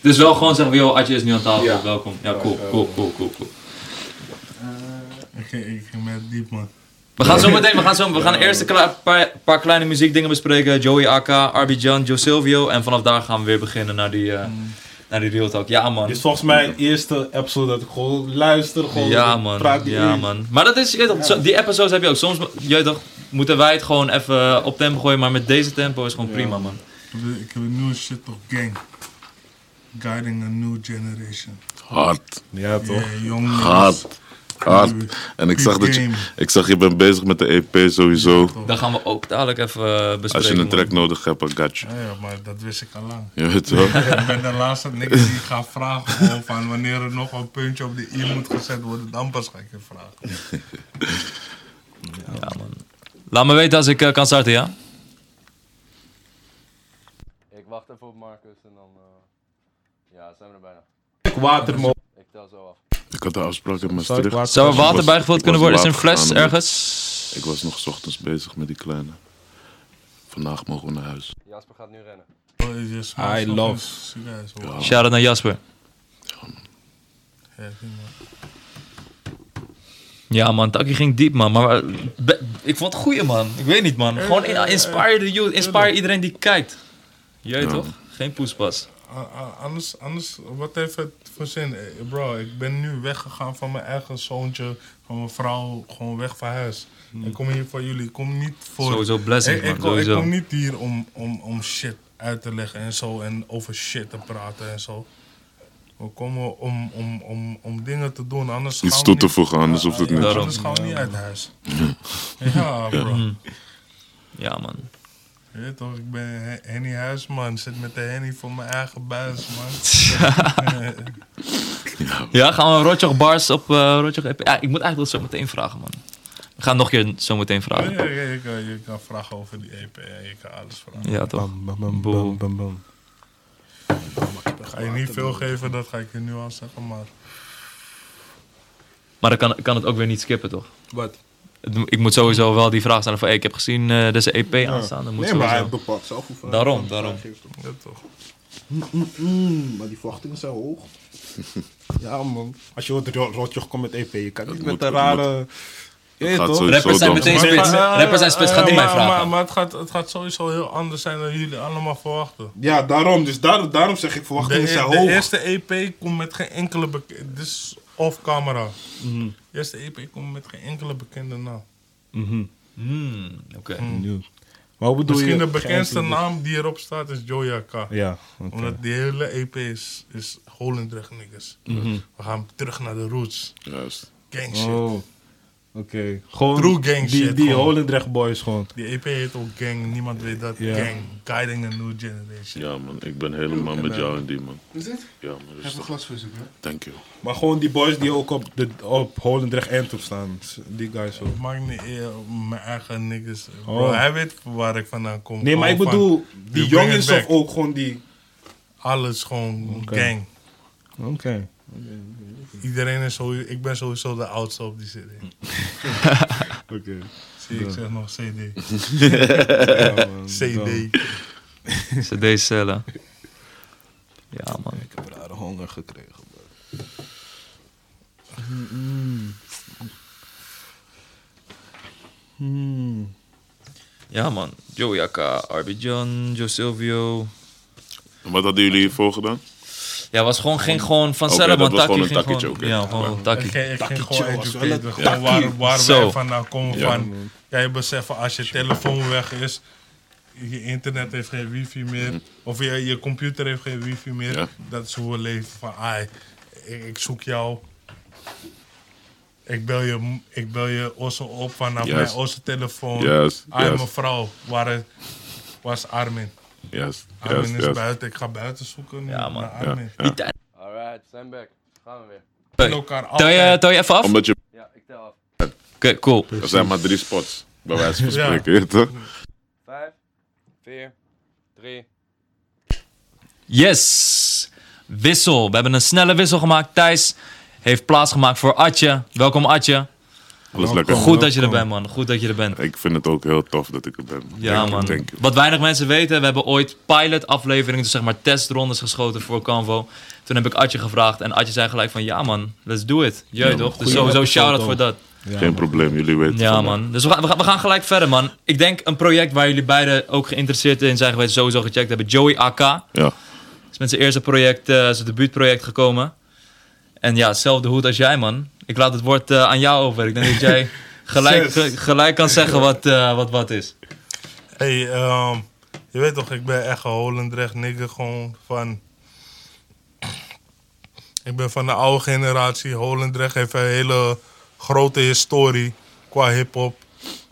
Dus wel gewoon zeggen, yo, Atje is nu aan tafel, Ja. welkom. Ja, cool, cool, cool, cool, cool. Ik ging, ik ging met diep man. We gaan zo meteen, we gaan, zo, we gaan eerst een kle- paar, paar kleine muziekdingen bespreken. Joey Akka, Arby Jan, Joe Silvio. En vanaf daar gaan we weer beginnen naar die, eh, naar die real talk. Ja, man. Dit is volgens mij de eerste episode dat ik gewoon luister. Gewoon Ja, man. praat die Ja, in. man. Maar dat is, je toch, die episodes heb je ook. Soms, je toch, moeten wij het gewoon even op tempo gooien. Maar met deze tempo is gewoon prima, man. Ik heb, een nieuwe shit op gang. Guiding a new generation. Hard, Ja, toch? Yeah, jong hard, hard. En ik zag, dat je, ik zag je bent bezig met de EP sowieso. Dan gaan we ook dadelijk even eh, bespreken. Als je een man. track nodig hebt, I got you. Ja, ja, maar dat wist ik al lang. *laughs* Je weet wel. ik ben de laatste niks die gaat vragen van wanneer er nog een puntje op de i moet gezet worden, dan pas ga ik het vragen. *laughs* Ja, man. Laat me weten als ik eh, kan starten, ja? Ik wacht even op Marcus en dan. eh, ja, zijn we er bijna. Water, man. Ik tel zo af. Ik had de afspraak in Maastricht. water- Zou er water bijgevuld kunnen worden? Is een fles ergens? Ik was nog 's ochtends bezig met die kleine. Vandaag mogen we naar huis. Jasper gaat nu rennen. Oh, I love. Ja. Shout-out naar Jasper. Ja. Ja, man. Taki ging diep, man. Maar eh, ik vond het goeie, man. Ik weet niet, man. Gewoon in- inspire the youth. Inspire iedereen die kijkt. Ja. toch? Geen poespas. anders, anders, wat heeft het voor zin? Eh, Bro, ik ben nu weggegaan van mijn eigen zoontje, van mijn vrouw, gewoon weg van huis. Ik kom hier voor jullie, ik kom niet voor... Sowieso blessings, ik, man, ik, kom, ik sowieso. kom niet hier om, om, om shit uit te leggen en zo, en over shit te praten en zo. We komen om, om, om, om dingen te doen, anders Iets gaan toe we te voegen, anders Ja, hoeft het ja, niet. Anders gaan we niet uit huis. *laughs* Ja, bro. Ja, man. Weet toch, ik ben He- Henny Huisman. Zit met de Henny voor mijn eigen buis, man. *laughs* Ja, gaan we Rotjoch Bars op uh, Rotjoch EP? Ja, ik moet eigenlijk dat zo meteen vragen, man. We gaan nog een keer zo meteen vragen. Ja, ja, je, kan, je kan vragen over die EP. Ja, je kan alles vragen. Ja, toch? Bam, bam, bam, bam, bam. Ga je niet veel geven, dat ga ik je nu al zeggen, maar... Maar dan kan, kan het ook weer niet skippen, toch? Wat? Ik moet sowieso wel die vraag stellen van... Hey, ik heb gezien eh, deze EP aanstaan. Dan moet Nee, maar hij bepaalt zelf hoeveel Daarom, hij daarom. geeft. Ja, toch. Mm, maar die verwachtingen zijn hoog. *laughs* Ja, man. Als je hoort Ro- Rotjoch komt met EP, je kan niet Dat met moet- een rare... Toch? Rappers zijn meteen spits. Rappers zijn spits. Gaat die mij maar- Maar, vragen? maar het, gaat, het gaat sowieso heel anders zijn dan jullie allemaal verwachten. Ja, daarom. Dus daar, daarom zeg ik De, verwachtingen zijn de hoog. eerste EP komt met geen enkele bekende... Off camera. De eerste EP komt met geen enkele bekende naam. Hmm, Oké. Benieuwd. Maar hoe bedoel Misschien je? de bekendste naam die erop staat is Joya K. Ja, oké. Omdat die hele EP is, is Holendrecht niggas. Mhm. We gaan terug naar de roots. Juist. Gang shit. Oh, oké. Gewoon True gang die, shit, Die gewoon. Holendrecht boys gewoon. Die EP heet ook Gang. Niemand weet dat. Gang. Guiding a New Generation. Ja, man. Ik ben helemaal met jou en die, man. Is dit? Ja, man. Even een glas voor zoeken. Thank you. Maar gewoon die boys die ook op, de, op Holendrecht Antwerp staan. Die guys ook. Maak niet eer op mijn eigen niggas. Bro, Oh. hij weet waar ik vandaan kom. Nee, maar ik van bedoel, die jongens of ook gewoon die... Alles gewoon Oké. gang. Oké. Iedereen is sowieso... Ik ben sowieso de oudste op die CD. *laughs* Oké. Zie ik zeg nog CD. *laughs* Ja, man. CD. CD cellen. Ja, man. Ik heb rare honger gekregen. bro. Ja, man. Joe Jaka, John, Joe Silvio. En Wat hadden jullie hiervoor gedaan? Ja, was gewoon, ging gewoon vanzelf, Oké, dat was gewoon een ging oké. Ja, gewoon een Ik takkie. ging, ik ging Takkie gewoon was Gewoon waar, waar Zo. wij vandaan komen Ja, van. Jij beseft van als je telefoon weg is, je internet heeft geen wifi meer, of je, je computer heeft geen wifi meer. Ja. Dat is hoe we leven van, ai, ik, ik zoek jou. Ik bel je, ik bel je Osso op vanaf Yes. mijn Osso telefoon. Juist, Ai, juist. mevrouw, waar is Armin? Juist, Armin juist, is buiten, ik ga buiten zoeken Ja, man. Ja, ja. Die tijd. Alright, zijn back. Gaan we weer. Tel je, tel je even af? Oké, Omdat je... Ja, ik tel af. cool. Er zijn maar drie spots. Bij wijze van spreken, ja. toch? Vijf, vier, drie. Yes! Wissel. We hebben een snelle wissel gemaakt. Thijs heeft plaats gemaakt voor Atje. Welkom Atje. Alles lekker. Goed dat je er bent, man. Goed dat je er bent. Ik vind het ook heel tof dat ik er ben. Ja, Thank you, man. Wat weinig mensen weten, we hebben ooit pilot-afleveringen, dus zeg maar testrondes geschoten voor Canvo. Toen heb ik Atje gevraagd en Atje zei gelijk van ja man, let's do it. Jij Ja, toch? Dus sowieso shout-out voor dat. Geen probleem, jullie weten Ja van man, dus we gaan, we, gaan, we gaan gelijk verder man. Ik denk een project waar jullie beiden ook geïnteresseerd in zijn geweest, sowieso gecheckt hebben. Joey AK Ja, is met zijn eerste project, eh, zijn debuutproject gekomen. En ja, hetzelfde hoed als jij man. Ik laat het woord eh, aan jou over. Ik denk dat jij *laughs* gelijk, ge- gelijk kan zeggen wat, eh, wat wat is. Hey, ehm, je weet toch, ik ben echt een Holendrecht nigger gewoon van... Ik ben van de oude generatie. Holendrecht heeft een hele grote historie qua hip-hop.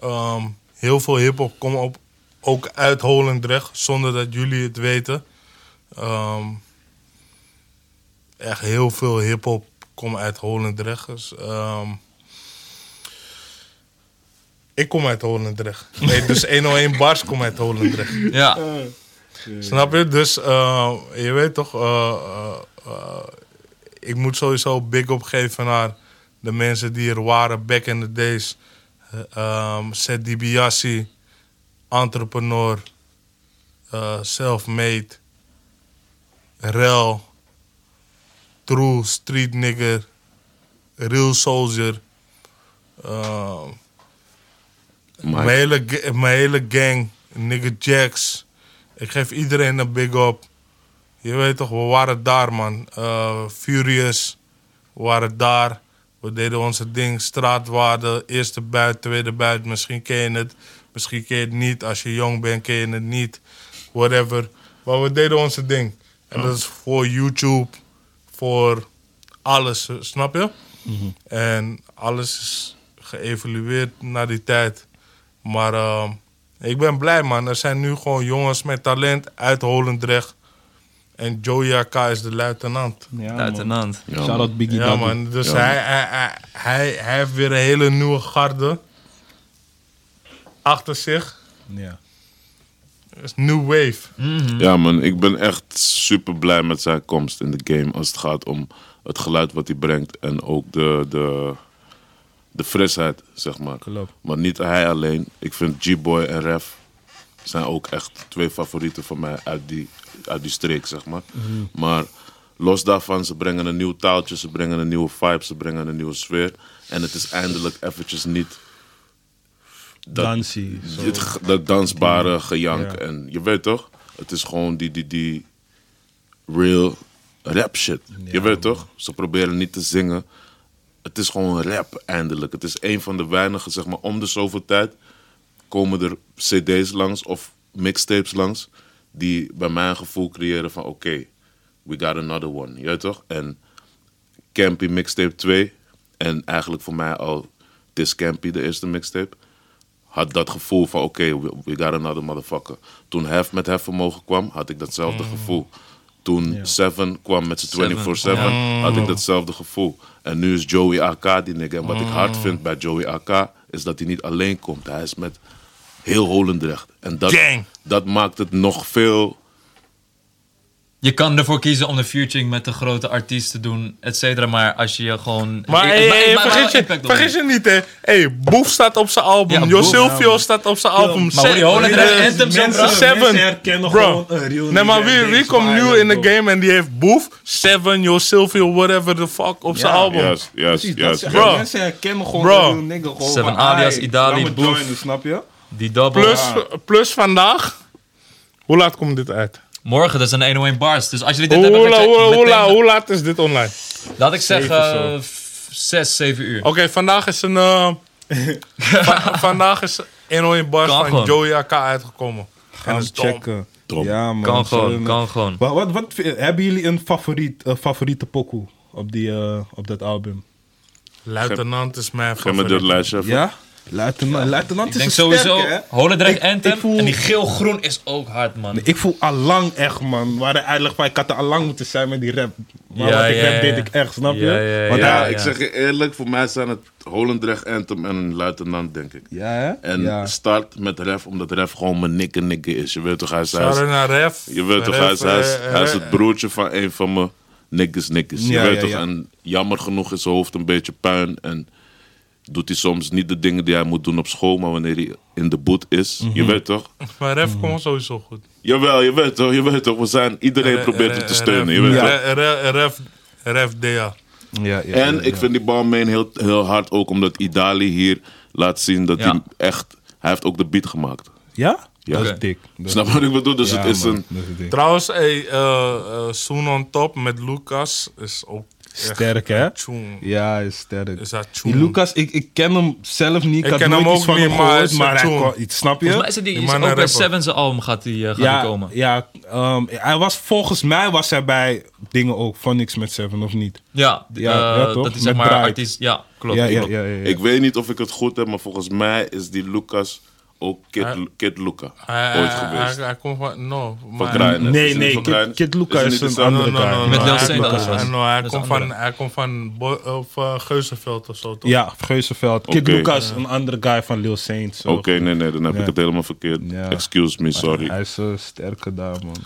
Ehm, heel veel hip-hop komt op, ook uit Holendrecht, zonder dat jullie het weten. Ehm, echt heel veel hip-hop komt uit Holendrecht. Dus, ehm, ik kom uit Holendrecht. Nee, dus *laughs* 101 Bars komt uit Holendrecht. Ja, Snap je? Dus eh, je weet toch, eh, eh, ik moet sowieso big op geven naar de mensen die er waren back in the days. Uh, um, Seth DiBiase, entrepreneur, self-made, Rel, True Street Nigger, Real Soldier. Mike. mijn hele, mijn hele gang, nigga Jacks. Ik geef iedereen een big up. je weet toch, we waren daar, man. Eh, Furious, we waren daar. We deden onze ding, straatwaarde, eerste buit, tweede buit. Misschien ken je het, misschien ken je het niet. Als je jong bent, ken je het niet. Whatever. Maar we deden onze ding. En dat is voor YouTube, voor alles, snap je? En alles is geëvalueerd naar die tijd. Maar eh, ik ben blij, man. Er zijn nu gewoon jongens met talent uit Holendrecht. En Joey AK is de luitenant. Ja, man. Luitenant. Ja, Biggie Ja, Daddy. man. Dus Ja. Hij, hij, hij, hij, hij heeft weer een hele nieuwe garde achter zich. Ja. Is new wave. Ja, man, ik ben echt super blij met zijn komst in de game. Als het gaat om het geluid wat hij brengt en ook de, de, de frisheid, zeg maar. Klopt. Maar niet hij alleen. Ik vind G-Boy en Ref zijn ook echt twee favorieten van mij uit die, uit die streek, zeg maar. Maar los daarvan, ze brengen een nieuw taaltje, ze brengen een nieuwe vibe, ze brengen een nieuwe sfeer. En het is eindelijk eventjes niet dat, Dansie. zo. dat dansbare gejank. Ja. En je weet toch, het is gewoon die, die, die real rap shit. je weet toch, ze proberen niet te zingen. Het is gewoon rap eindelijk. Het is een van de weinige, zeg maar, om de zoveel tijd komen er cd's langs of mixtapes langs. Die bij mij een gevoel creëren van oké, we got another one. Je weet toch? En Campy mixtape 2 en eigenlijk voor mij al This Campy, de eerste mixtape had dat gevoel van oké, we, we got another motherfucker. Toen Hef met Hef vermogen kwam, had ik datzelfde gevoel. Toen Seven kwam met zijn 24-7, had ik datzelfde gevoel. En nu is Joey AK die nigga. En wat ik hard vind bij Joey AK, is dat hij niet alleen komt. Hij is met heel Holendrecht. En dat, Gang. dat maakt het nog veel... Je kan ervoor kiezen om de featuring met de grote artiest te doen, et cetera. Maar als je je gewoon... Maar hey, vergis, je, vergis je niet, hè. Hey, Boef staat op zijn album. Ja, Jo Silvio staat op zijn album. Maar Eh, anthem mensen-. Seven. Herkennen Bro. gewoon real Nee, maar wie, wie komt nu in de game en die heeft Boef, Seven, Yo Silvio, whatever the fuck, op zijn album? Dat juist. zeg Bro. Mensen herkennen gewoon Bro. een real nigga. Gewoon Seven alias "Ai, Idali, Boef." snap je? Die double. Plus, plus vandaag. Hoe laat komt dit uit? Morgen, dat is een 101 bars. Dus als jullie dit Hoe, hebben hoe, meteen- laat is dit online? Laat ik zeggen Zeven eh, f- 6, 7 uur. Oké, vandaag is een. eh, *laughs* va- vandaag is 101 bars Kan van gewoon. Joey AK uitgekomen. En Gaan dom. checken. Dom. Ja, man. Kan gewoon, kan gewoon. Wat, wat, wat, hebben jullie een favoriet, eh, favoriete pokoe op, die, eh, op dat album? Luitenant is mijn Ga met favoriet. dit lijstje even. Ja? Luitenant, luitenant Ik is denk een sowieso? Holendrecht Ik- Anthem ik voel- en die geel-groen is ook hard, man. Ik voel allang echt, man. Waar hij eigenlijk van, ik had er allang moeten zijn met die rap. Maar Ja, wat ik ja, rap ja. deed ik echt, snap je? Ja, ja, Want Ja, ik zeg je eerlijk, voor mij zijn het Holendrecht Anthem en Luitenant, denk ik. ja, hè? En ja. start met Ref, omdat Ref gewoon mijn nikke nikke is. Je weet toch, hij is, naar Ref. je weet toch, hij is, hij is, eh, hij is eh, het broertje van een van mijn nikkes nikkes. Je weet ja, toch, ja. en jammer genoeg is zijn hoofd een beetje puin en doet hij soms niet de dingen die hij moet doen op school, maar wanneer hij in de boot is, Mhm. je weet toch? *laughs* Maar Ref komt sowieso goed. Jawel, je weet toch, je weet toch, we zijn, iedereen probeert hem te steunen, je weet toch? Ref, Ref, DA. Ja, ja, En ja, ik ja. vind die Balmain heel, heel hard ook omdat Idali hier laat zien dat Ja. hij echt... Hij heeft ook de beat gemaakt. Ja? Ja. Dat is dik. Dat Snap wat ik bedoel? Dus ja, het is man, een... is. Trouwens, hey, eh eh, Soon on Top met Lucas is ook Sterk, hè? Ja, hij is sterk. Is dat Die tjoen. Lucas, ik, ik ken hem zelf niet. Ik, ken hem ook van niet, hem maar hij gehoord, is maar hij kon iets, snap je? Volgens mij is het die, Die is man ook bij. Seven's album gaat die, gaat ja, die komen. ja ehm, hij was volgens mij was hij bij dingen ook van niks met Seven of niet? Ja, Ja, eh, ja, toch? dat is zeg maar artiest. Ja, klopt. ja, ja, klopt. ja, ja, ja. Ik weet niet of ik het goed heb, maar volgens mij is die Lucas ook Kid, Hij- Kid Luca ooit geweest. hij, hij komt van... No. Van. Nee, nee, van Kid-? Kid Luca is een andere No, no, no, guy. Met Lil was. hij- no, hij komt een van, hij komt van Bo- of, uh, Geuzenveld of zo, toch? Ja, Geuzenveld. Kid Oké. Luca is een andere guy van Lil Saint. zo. Oké, nee, nee, dan heb Ja. ik het helemaal verkeerd. Ja. Excuse me, sorry. Hij is zo sterke daar, man.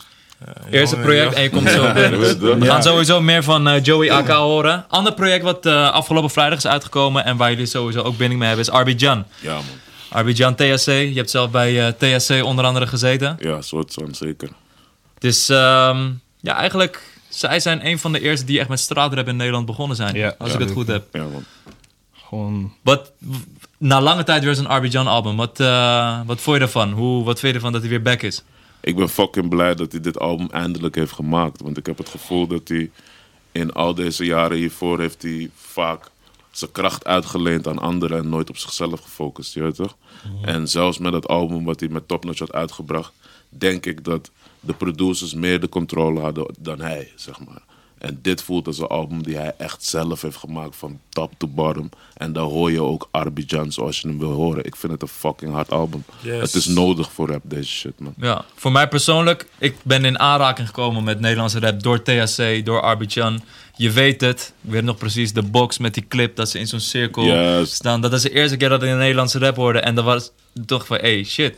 Eerste project en je komt zo *laughs* binnen. We gaan sowieso meer van eh, Joey AK horen. Ander project wat eh, afgelopen vrijdag is uitgekomen en waar jullie sowieso ook binding mee hebben is Arbidjan. Ja, man. Arbidjan THC, je hebt zelf bij eh, THC onder andere gezeten. Ja, soort van, zeker. Het is, ehm, ja eigenlijk, zij zijn een van de eerste die echt met straatrap in Nederland begonnen zijn. Ja, als ja. ik het goed heb. Ja, man. Gewoon... Wat, na lange tijd weer zo'n Arbidjan album. Wat, eh, wat vond je ervan? Hoe, wat vind je ervan dat hij weer back is? ik ben fucking blij dat hij dit album eindelijk heeft gemaakt. Want ik heb het gevoel dat hij in al deze jaren hiervoor heeft hij vaak zijn kracht uitgeleend aan anderen en nooit op zichzelf gefocust, je weet toch? En zelfs met dat album wat hij met Top Notch had uitgebracht, denk ik dat de producers meer de controle hadden dan hij, zeg maar. En dit voelt als een album die hij echt zelf heeft gemaakt van top to bottom. En daar hoor je ook Arbidjan zoals je hem wil horen. Ik vind het een fucking hard album. Yes. Het is nodig voor rap, deze shit, man. Ja, voor mij persoonlijk, ik ben in aanraking gekomen met Nederlandse rap door THC, door Arbitjan. Je weet het, ik weet nog precies de box met die clip dat ze in zo'n cirkel staan. Dat is de eerste keer dat ik een Nederlandse rap hoorde. En dat was toch van, hey, shit,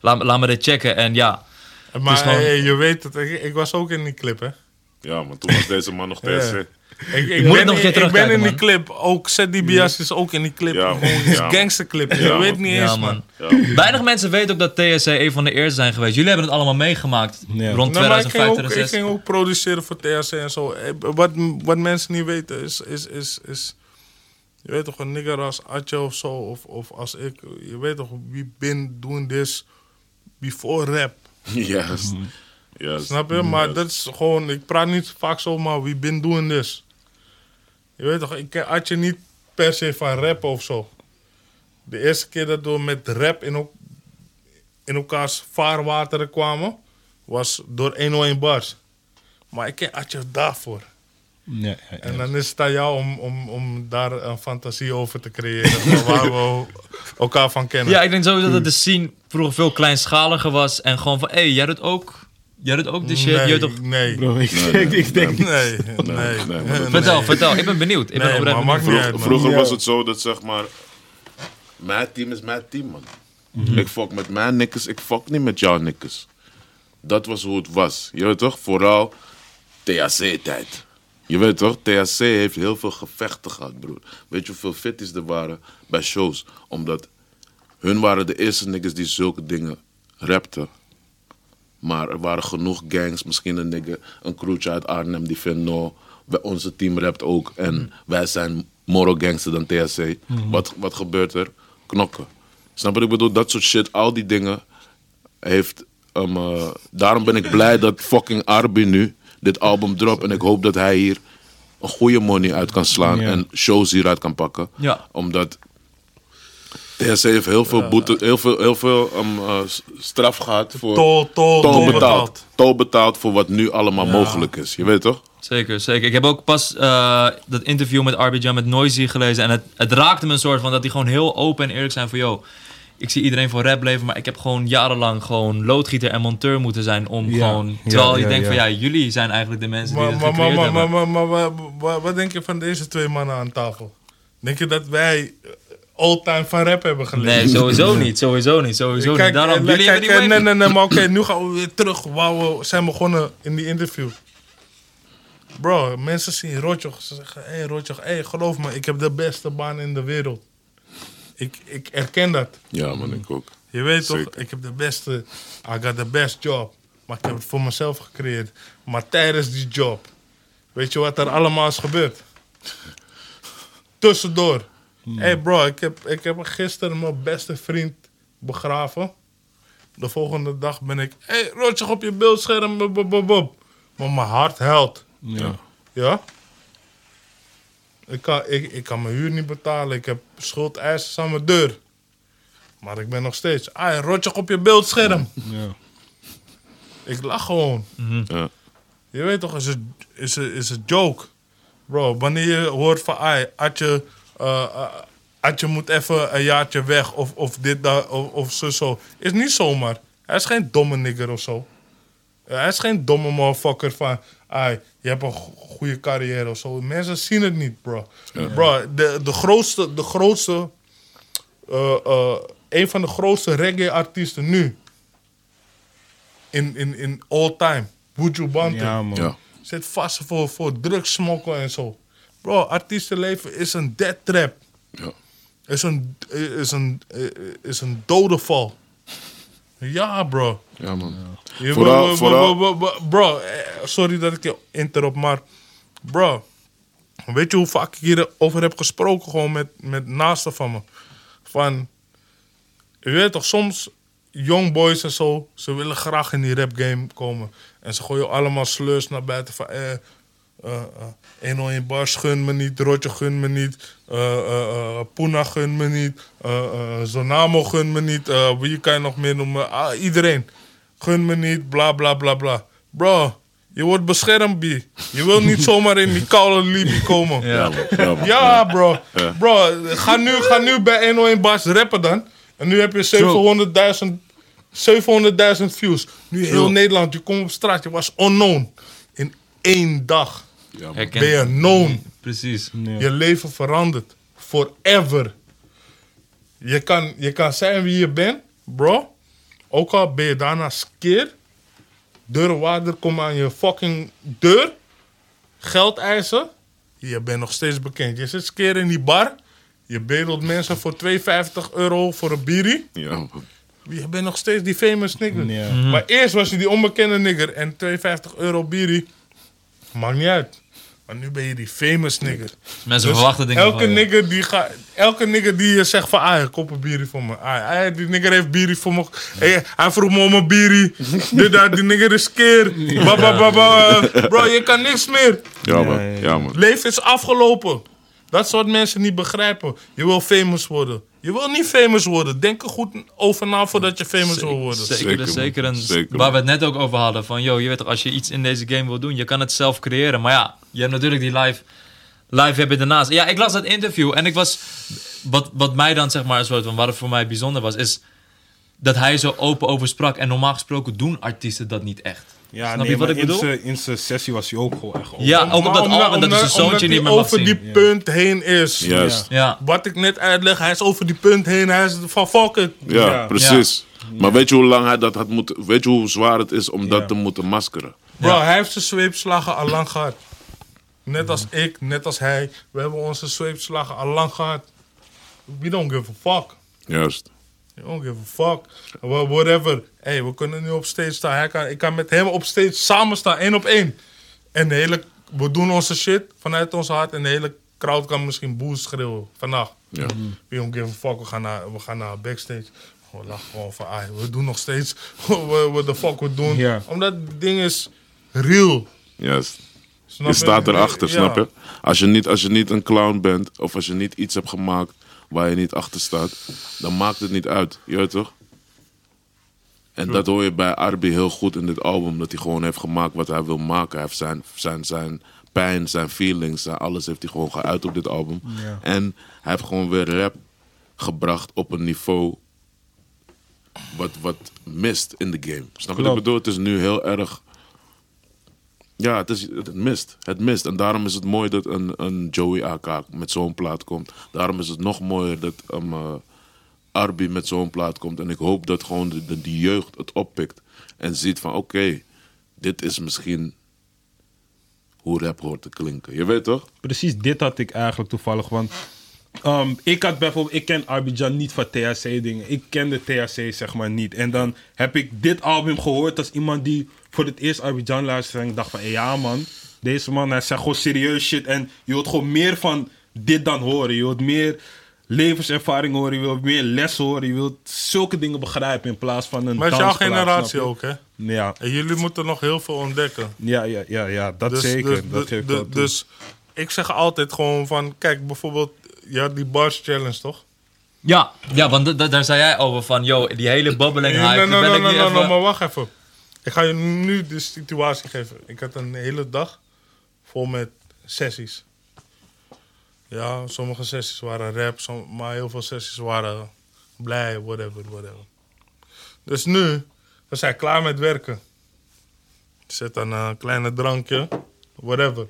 laat, laat me dit checken. En ja, Maar gewoon- hey, je weet het, ik, ik was ook in die clip, hè. Ja, maar toen was deze man nog *laughs* Ja. TSC. Ik, ik, moet ben, het nog een keer ik ben in die clip. Ook Zet DiBiase is ook in die clip. Ja, Gewoon man. gangsterclip. Je weet niet ja eens, man. man. Ja. Weinig mensen weten ook dat THC een van de eerste zijn geweest. Jullie hebben het allemaal meegemaakt Ja. rond Nou, maar ik 2005, ging, ook, ik 2006. ging ook produceren voor THC en zo. Eh, Wat, wat mensen niet weten is, is, is, is... Je weet toch, een nigger als Atje of zo, of, of als ik... Je weet toch, we been doing this before rap. *laughs* Juist. Juist. Snap je? Maar dat is gewoon... Ik praat niet vaak zo, maar we been doing this. Je weet toch, ik ken Atje niet per se van rap of zo. De eerste keer dat we met rap in, ook, in elkaars vaarwateren kwamen... was door 101 Bars. Maar ik ken Atje daarvoor. Ja, ja, ja. En dan is het aan jou om, om, om daar een fantasie over te creëren. *laughs* waar we elkaar van kennen. Ja, ik denk sowieso dat de scene vroeger veel kleinschaliger was. En gewoon van, hé, hey, jij doet ook... Jij doet ook de shit. nee, je toch... nee, Bro, ik, Nee, *laughs* nee, ik denk... *laughs* nee, nee, nee, maar dat- nee. Vertel, vertel. Ik ben benieuwd. Ik ben maar benieuwd. uit, Vroeger, man. vroeger Ja. was het zo dat zeg maar. Mijn team is mijn team, man. Ik fuck met mijn nikkers, ik fuck niet met jouw nikkers. Dat was hoe het was. Je weet toch? Vooral THC-tijd. Je weet toch? THC heeft heel veel gevechten gehad, broer. Weet je hoeveel fitties er waren bij shows? Omdat hun waren de eerste niggers die zulke dingen rapten. Maar er waren genoeg gangs, misschien een nigger, een crewtje uit Arnhem die vindt, no, onze team rapt ook. En wij zijn more gangster dan THC. Wat, wat gebeurt er? Knokken. Snap wat ik bedoel? Dat soort shit, al die dingen heeft... Um, eh, daarom ben ik blij dat fucking Arby nu dit album dropt. En ik hoop dat hij hier een goede money uit kan slaan. Ja. En shows hieruit kan pakken. Ja. Omdat THC heeft heel veel, boete, heel veel, heel veel um, eh, straf gehad voor Tol, tol, tol tol betaald. Tol betaald voor wat nu allemaal mogelijk is. Je weet toch? Zeker, zeker. Ik heb ook pas eh, dat interview met Arbidjan met Noisy gelezen. En het, het raakte me een soort van dat die gewoon heel open en eerlijk zijn van... Yo, ik zie iedereen voor rap leven, maar ik heb gewoon jarenlang gewoon loodgieter en monteur moeten zijn om Ja, gewoon... ja, Terwijl je ja, denkt ja. van ja, jullie zijn eigenlijk de mensen die het maar, maar, gecreëerd maar, maar, hebben. maar, maar, maar- maar- wat denk je van deze twee mannen aan tafel? Denk je dat wij all-time van rap hebben geleerd? Nee, sowieso niet. Sowieso niet. Sowieso Kijk, niet. Daarom, eh, jullie kijk, eh, nee, nee, nee, maar oké, nu gaan we weer terug waar we zijn begonnen in die interview. Bro, mensen zien Rotjoch. Ze zeggen, hé hey, Rotjoch, hey, geloof me, ik heb de beste baan in de wereld. Ik, ik erken dat. Ja, man, ik ook. Je weet toch, ik heb de beste, I got the best job. Maar ik heb het voor mezelf gecreëerd. Maar tijdens die job, weet je wat er allemaal is gebeurd? *laughs* Tussendoor. Hé hey bro, ik heb, ik heb gisteren mijn beste vriend begraven. De volgende dag ben ik, hé hey, Rotjoch op je beeldscherm, bub, bub, bub, bub. Maar mijn hart huilt. Ja. Ja? Ik kan, ik, ik kan mijn huur niet betalen. Ik heb schuldeisers aan mijn deur. Maar ik ben nog steeds... Ah, rotje op je beeldscherm. Ja. Ik lach gewoon. Ja. Je weet toch, is een is een- is een joke. Bro, wanneer je hoort van... Ah, Atje, eh, eh, Atje moet even een jaartje weg. Of, of dit, dat, of, of zo, zo. Is niet zomaar. Hij is geen domme nigger of zo. Eh, Hij is geen domme motherfucker van... Ah, je hebt een go- goede carrière of zo. Mensen zien het niet, bro. Bro, de, de grootste... De grootste eh, eh, een van de grootste reggae-artiesten nu. In, in, in all time. Buju Banton. Ja, man. Ja. Zit vast voor, voor drugsmokkel en zo. Bro, artiestenleven is een dead trap. Ja. Is een, is een, is een dodenval. Ja, bro. Ja, man. Je- Vooral- bro, bro, vooral- bro, bro, bro, eh, sorry dat ik je interrupt, maar bro, weet je hoe vaak ik hierover heb gesproken gewoon met, met naasten van me? Van, je weet toch, soms, young boys en zo, ze willen graag in die rap game komen. En ze gooien allemaal slurs naar buiten van... Eh, eh, 101 Bars gun me niet, Rotje gun me niet, eh, Puna gun me niet, Zonamo gun me niet, wie kan je nog meer noemen? Ah, iedereen gun me niet, bla bla bla bla. Bro, je wordt beschermd, B. Je wil niet *laughs* zomaar in die koude Libië komen. Ja, man. Ja, bro. Bro, ga nu, ga nu bij 101 Bars rappen dan. En nu heb je 700.000 700.000 views. Nu heel Nederland, je komt op straat, je was unknown. In één dag Ja, ben je known. Precies. Je leven verandert. Forever. Je kan, je kan zijn wie je bent, bro. Ook al ben je daarna skeer. Deurwaarder komt aan je fucking deur. Geld eisen. Je bent nog steeds bekend. Je zit skeer in die bar. Je bedelt mensen voor 2,50 euro voor een bierie. Ja, man. Je bent nog steeds die famous nigger. Ja. Maar eerst was je die onbekende nigger. En 2,50 euro bierie. Maakt niet uit. Maar nu ben je die famous nigger. Mensen Dus verwachten dingen elke van je. nigger die ga, elke nigger die je zegt van, ah, koop een bierie voor me. Ah, ah, die nigger heeft bierie voor me. Hey, hij vroeg me om een bierie. *laughs* Dit, dat, die nigger is keer. Ba, ba, ba, ba. *laughs* Bro, je kan niks meer. Ja, man. Ja, man. Leven is afgelopen. Dat wat mensen niet begrijpen. Je wil famous worden. Je wil niet famous worden. Denk er goed over na voordat je famous wil worden. Zeker, Zeker, zeker. man. En Zeker, waar we het net ook over hadden. Van, yo, je weet toch, als je iets in deze game wil doen, je kan het zelf creëren. Maar ja, je hebt natuurlijk die live, live heb je daarnaast. Ja, ik las dat interview en ik was... Wat, wat mij dan, zeg maar, een soort van, wat het voor mij bijzonder was, is dat hij zo open over sprak. En normaal gesproken doen artiesten dat niet echt. Ja, Snap nee, je wat ik bedoel? In zijn- sessie was hij ook gewoon echt open. Ja, ook op dat album dat hij zijn zoontje niet meer mag over zien. die punt heen is. Juist. Ja, Wat ik net uitleg, hij is over die punt heen. Hij is van fuck it. Ja, Ja. precies. Maar weet je hoe lang hij dat had moeten... Weet je hoe zwaar het is om dat te moeten maskeren? Bro, Ja. hij heeft zijn zweepslagen al lang gehad. Net als ik, net als hij. We hebben onze zweepslagen al lang gehad. We don't give a fuck. Juist. We don't give a fuck. Wha- Whatever. Hey, we kunnen nu op stage staan. Hij kan, ik kan met hem op stage samen staan, één op één. En de hele, we doen onze shit vanuit ons hart. En de hele crowd kan misschien boos schreeuwen vandaag. Ja. We don't give a fuck. We gaan naar, we gaan naar backstage. We lachen gewoon van, ah, we doen nog steeds *laughs* what the fuck we doen. Ja. Omdat het ding is real. Juist. Snap Je staat erachter, Ja. snap je? Als je, niet, als je niet een clown bent, of als je niet iets hebt gemaakt waar je niet achter staat, dan maakt het niet uit. Je weet toch? En dat hoor je bij Arby heel goed in dit album. Dat hij gewoon heeft gemaakt wat hij wil maken. Hij heeft zijn, zijn, zijn pijn, zijn feelings, zijn alles heeft hij gewoon geuit op dit album. En hij heeft gewoon weer rap gebracht op een niveau wat, wat mist in de game. Snap je wat ik bedoel? Het is nu heel erg... Ja, het, is, het mist. Het mist. En daarom is het mooi dat een, een Joey AK met zo'n plaat komt. Daarom is het nog mooier dat um, uh, Arby met zo'n plaat komt. En ik hoop dat gewoon de, de, die jeugd het oppikt. En ziet van oké, dit is misschien hoe rap hoort te klinken. Je weet toch? Precies dit had ik eigenlijk toevallig. Want ehm, ik had bijvoorbeeld, ik ken Abidjan niet van THC dingen. Ik kende THC zeg maar niet. En dan heb ik dit album gehoord als iemand die voor het eerst Abidjan luisterde. En ik dacht van, hey, ja man, deze man hij zegt gewoon serieus shit. En je wilt gewoon meer van dit dan horen. Je wilt meer levenservaring horen. Je wilt meer les horen. Je wilt zulke dingen begrijpen in plaats van een Maar het is jouw generatie je? ook, hè? Ja, En jullie moeten nog heel veel ontdekken. ja, ja, ja, ja dat Dus, zeker. Dus, dat dus, dus, dus ik zeg altijd gewoon van... Kijk, bijvoorbeeld... Je had die bars challenge, toch? ja, ja want d- d- daar zei jij over van, yo, die hele bubbeling hype. Nee, nee, ben nee, ik nee, niet nee, even- nee, maar wacht even. Ik ga je nu de situatie geven. Ik had een hele dag vol met sessies. Ja, sommige sessies waren rap, maar heel veel sessies waren blij, whatever, whatever. Dus nu, we zijn klaar met werken. Ik zet dan een kleine drankje, whatever.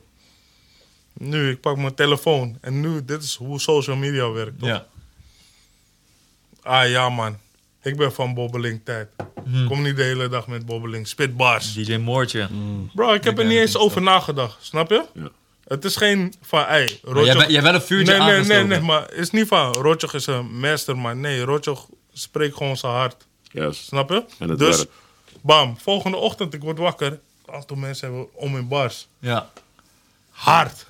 Nu, ik pak mijn telefoon. En nu, dit is hoe social media werkt, toch? Ja. Ah ja, man. Ik ben van bobbeling tijd. Kom niet de hele dag met bobbeling. Spit bars. DJ Moortje. Bro, ik heb er niet eens over nagedacht. Snap je? Ja. Het is geen van, ey, Maar jij, hebt wel een vuurtje Nee, nee, nee, nee, maar het is niet van, Rotjoch is een mastermind. Nee, Rotjoch spreekt gewoon zijn hart. Juist. Snap je? En het dus, werkt. bam, volgende ochtend, ik word wakker. Een aantal mensen hebben om in bars. Ja. Hard.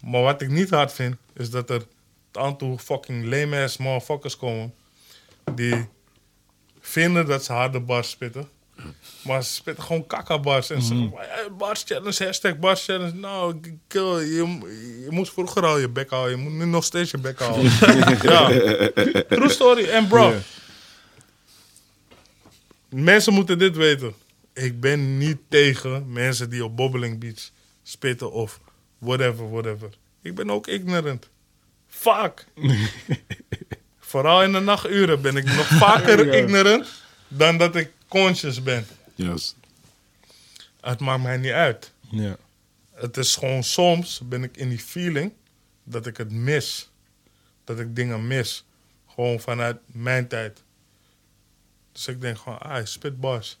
Maar wat ik niet hard vind, is dat er een aantal fucking lame ass motherfuckers komen. Die vinden dat ze harde bars spitten. Maar ze spitten gewoon kakabars. En ze zeggen, "Hey, bars challenge, hashtag bars challenge. Nou, kill, je, je moest vroeger al je bek houden. Je moet nu nog steeds je bek houden. *laughs* ja. True story. En bro, mensen moeten dit weten. Ik ben niet tegen mensen die op Bobbeling Beach spitten of whatever, whatever. Ik ben ook ignorant. Fuck. *laughs* Vooral in de nachturen ben ik nog vaker *laughs* ignorant dan dat ik conscious ben. Juist. Het maakt mij niet uit. Ja. Het is gewoon soms ben ik in die feeling dat ik het mis. Dat ik dingen mis. Gewoon vanuit mijn tijd. Dus ik denk gewoon, ah, spit bars.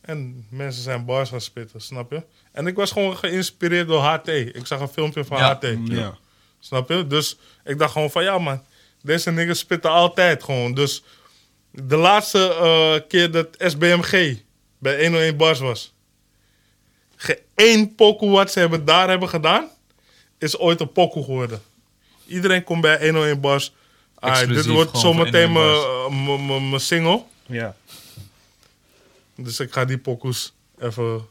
En mensen zijn bars gaan spitten, snap je? En ik was gewoon geïnspireerd door HT. Ik zag een filmpje van Ja. HT. Ja. Snap je? Dus ik dacht gewoon van ja man, deze niggas spitten altijd gewoon. Dus de laatste eh, keer dat SBMG bij 101 Bars was. Geen één pokoe wat ze hebben, daar hebben gedaan, is ooit een pokoe geworden. Iedereen komt bij 101 Bars. Ah, dit wordt zometeen 101 mijn- mijn- mijn mijn single. Ja. Dus ik ga die pokoes even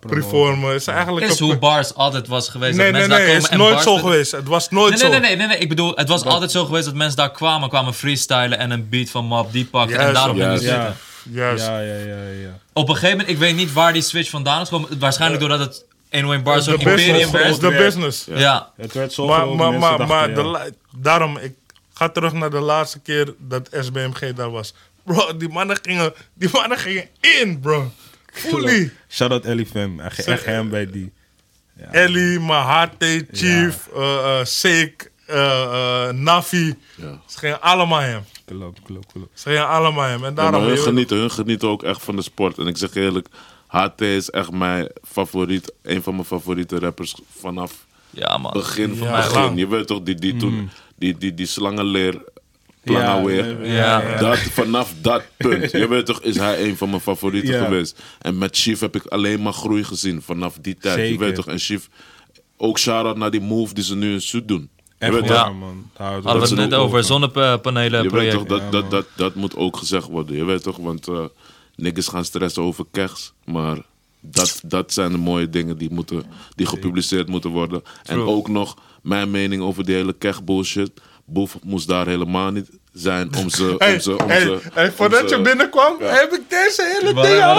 Performen. Het is eigenlijk is hoe bars altijd was geweest. Nee, dat nee, mensen nee, daar het is nooit zo geweest. Het was nooit Nee, zo. nee, nee, nee, nee, nee. Ik bedoel, het was altijd zo geweest dat mensen daar kwamen, kwamen freestylen en een beat van Mob die pakken en daarop gingen zitten. Ja. Juist. Ja, ja, ja, ja. Op een gegeven moment, ik weet niet waar die switch vandaan is gekomen. Waarschijnlijk doordat het 101 Bars zo'n imperium business. werd. De Ja. business. Ja. Het werd zo Maar, maar, maar, dachten, maar ja. daarom, ik ga terug naar de laatste keer dat SBMG daar was. Bro, die mannen gingen, die mannen gingen in, bro. Fully. Shout-out Ellie Fam. Hij ging echt hem bij die. Ellie, Mahate, Chief, eh eh Seek, eh, eh, Navi. Ja. Ze gingen allemaal hem. Klopt, klopt, klopt. Ze gingen allemaal hem. En Ja, maar daarom... hun genieten, hun genieten ook echt van de sport. En ik zeg eerlijk, HT is echt mijn favoriet, een van mijn favoriete rappers vanaf Ja, man. begin van Ja, begin. Je weet toch, die, die toen, die, die, die slangenleer plan Ja, weer. Ja. ja. Dat, vanaf dat punt, je weet toch, is hij een van mijn favorieten Ja. geweest. En met Chief heb ik alleen maar groei gezien vanaf die tijd. Je weet toch, en Chief, ook shout-out naar die move die ze nu in Soet doen. Je weet toch, man. Hadden we het net over, zonnepanelen je weet toch, dat, dat, dat, dat moet ook gezegd worden. Je weet toch, want eh niggas gaan stressen over keks, maar dat, dat zijn de mooie dingen die, moeten, die gepubliceerd moeten worden. En ook nog mijn mening over die hele kech bullshit. Boef moest daar helemaal niet zijn om ze... Hey, om ze, om hey, ze hey, om voordat ze- je binnenkwam, heb ik deze hele We ding al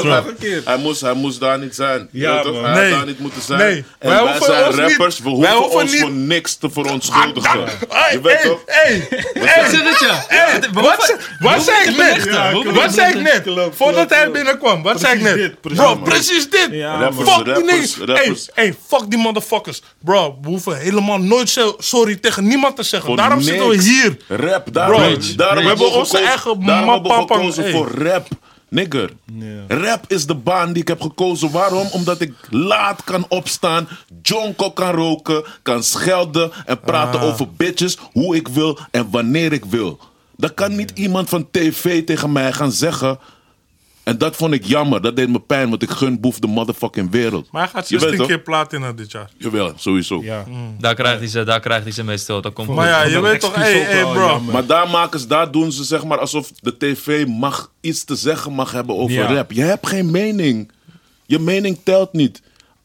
true. hij, moest, hij moest daar niet zijn. Ja, toch? Hij Nee. had daar niet moeten zijn. Nee. En Wij wij, hoeven zijn ons rappers, niet- we wij hoeven hoeven ons niet- voor niks te verontschuldigen. Hey, je weet toch? We wat, zei ik net? Wat zei ik net? Voordat hij binnenkwam, wat zei ik net? Bro, dit. precies dit. Fuck die rappers, niggas. Hey, fuck die motherfuckers. Bro, we hoeven helemaal nooit zo- sorry tegen niemand te zeggen. Daarom zitten we hier. Rap, daarom, Bro, daarom we hebben we onze eigen daarom hebben we gekozen hey. voor rap. Nigger. Rap is de baan die ik heb gekozen. Waarom? Omdat ik laat kan opstaan, jonko kan roken, kan schelden en praten Ah. over bitches hoe ik wil en wanneer ik wil. Dat kan niet iemand van tv tegen mij gaan zeggen. En dat vond ik jammer. Dat deed me pijn, want ik gun Boef de motherfucking wereld. Maar hij gaat Je weet 16 toch? keer platina dit jaar. Jawel, sowieso. Ja. Daar krijgt hij ze, daar krijgt hij ze mee stil. Dat komt Maar ja, je weet toch, hey, hey bro. jammer. Maar daar maken ze, daar doen ze zeg maar alsof de tv mag iets te zeggen mag hebben over Ja. rap. Je hebt geen mening. Je mening telt niet.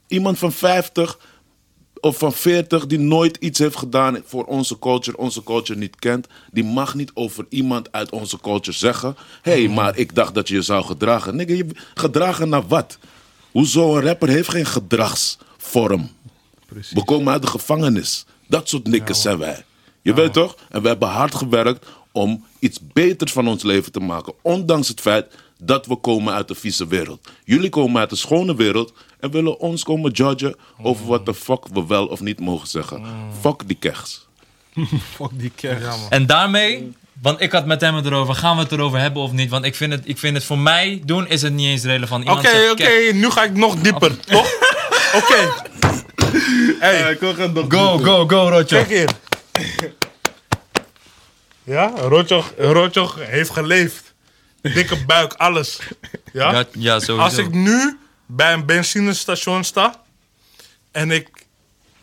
Iemand van 50 of van 40 die nooit iets heeft gedaan voor onze culture, onze culture niet kent, die mag niet over iemand uit onze culture zeggen: hé, hey, maar ik dacht dat je je zou gedragen. Nigga, je gedragen naar wat? Hoezo een rapper heeft geen gedragsvorm? We komen uit de gevangenis. Dat soort nikkers zijn wij. Je weet toch? En we hebben hard gewerkt om iets beters van ons leven te maken. Ondanks het feit dat we komen uit de vieze wereld. Jullie komen uit de schone wereld en willen ons komen judgen over wat de fuck we wel of niet mogen zeggen. Fuck die keks. *laughs* Fuck die kerk. En daarmee, want ik had met hem het erover, gaan we het erover hebben of niet? Want ik vind het, ik vind het voor mij doen is het niet eens relevant. Oké, oké, "Kijk, nu ga ik nog dieper, toch? *laughs* Oké. Hey, Go, go, go, Rotjo. kijk hier. Ja, Rotjoch, Rotjoch heeft geleefd. Dikke buik, alles. Ja? Ja, ja, sowieso. Als ik nu bij een benzinestation sta en ik,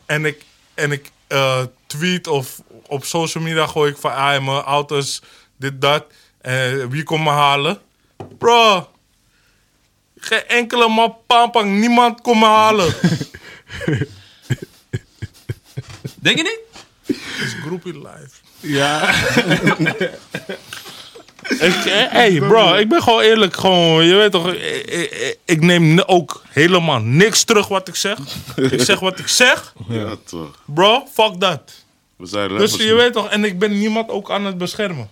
en ik, en ik eh, tweet of op social media gooi ik van ah, mijn auto is dit, dat. En wie komt me halen? Bro, geen enkele mapampang, niemand komt me halen. Denk je niet? Het is groepie live. Ja. *laughs* Ik, eh, hey bro, ik ben gewoon eerlijk. Gewoon, je weet toch, ik, neem ook helemaal niks terug wat ik zeg. *laughs* Ik zeg wat ik zeg. Ja, toch. Bro, fuck dat. We zijn Dus je weet toch, en ik ben niemand ook aan het beschermen.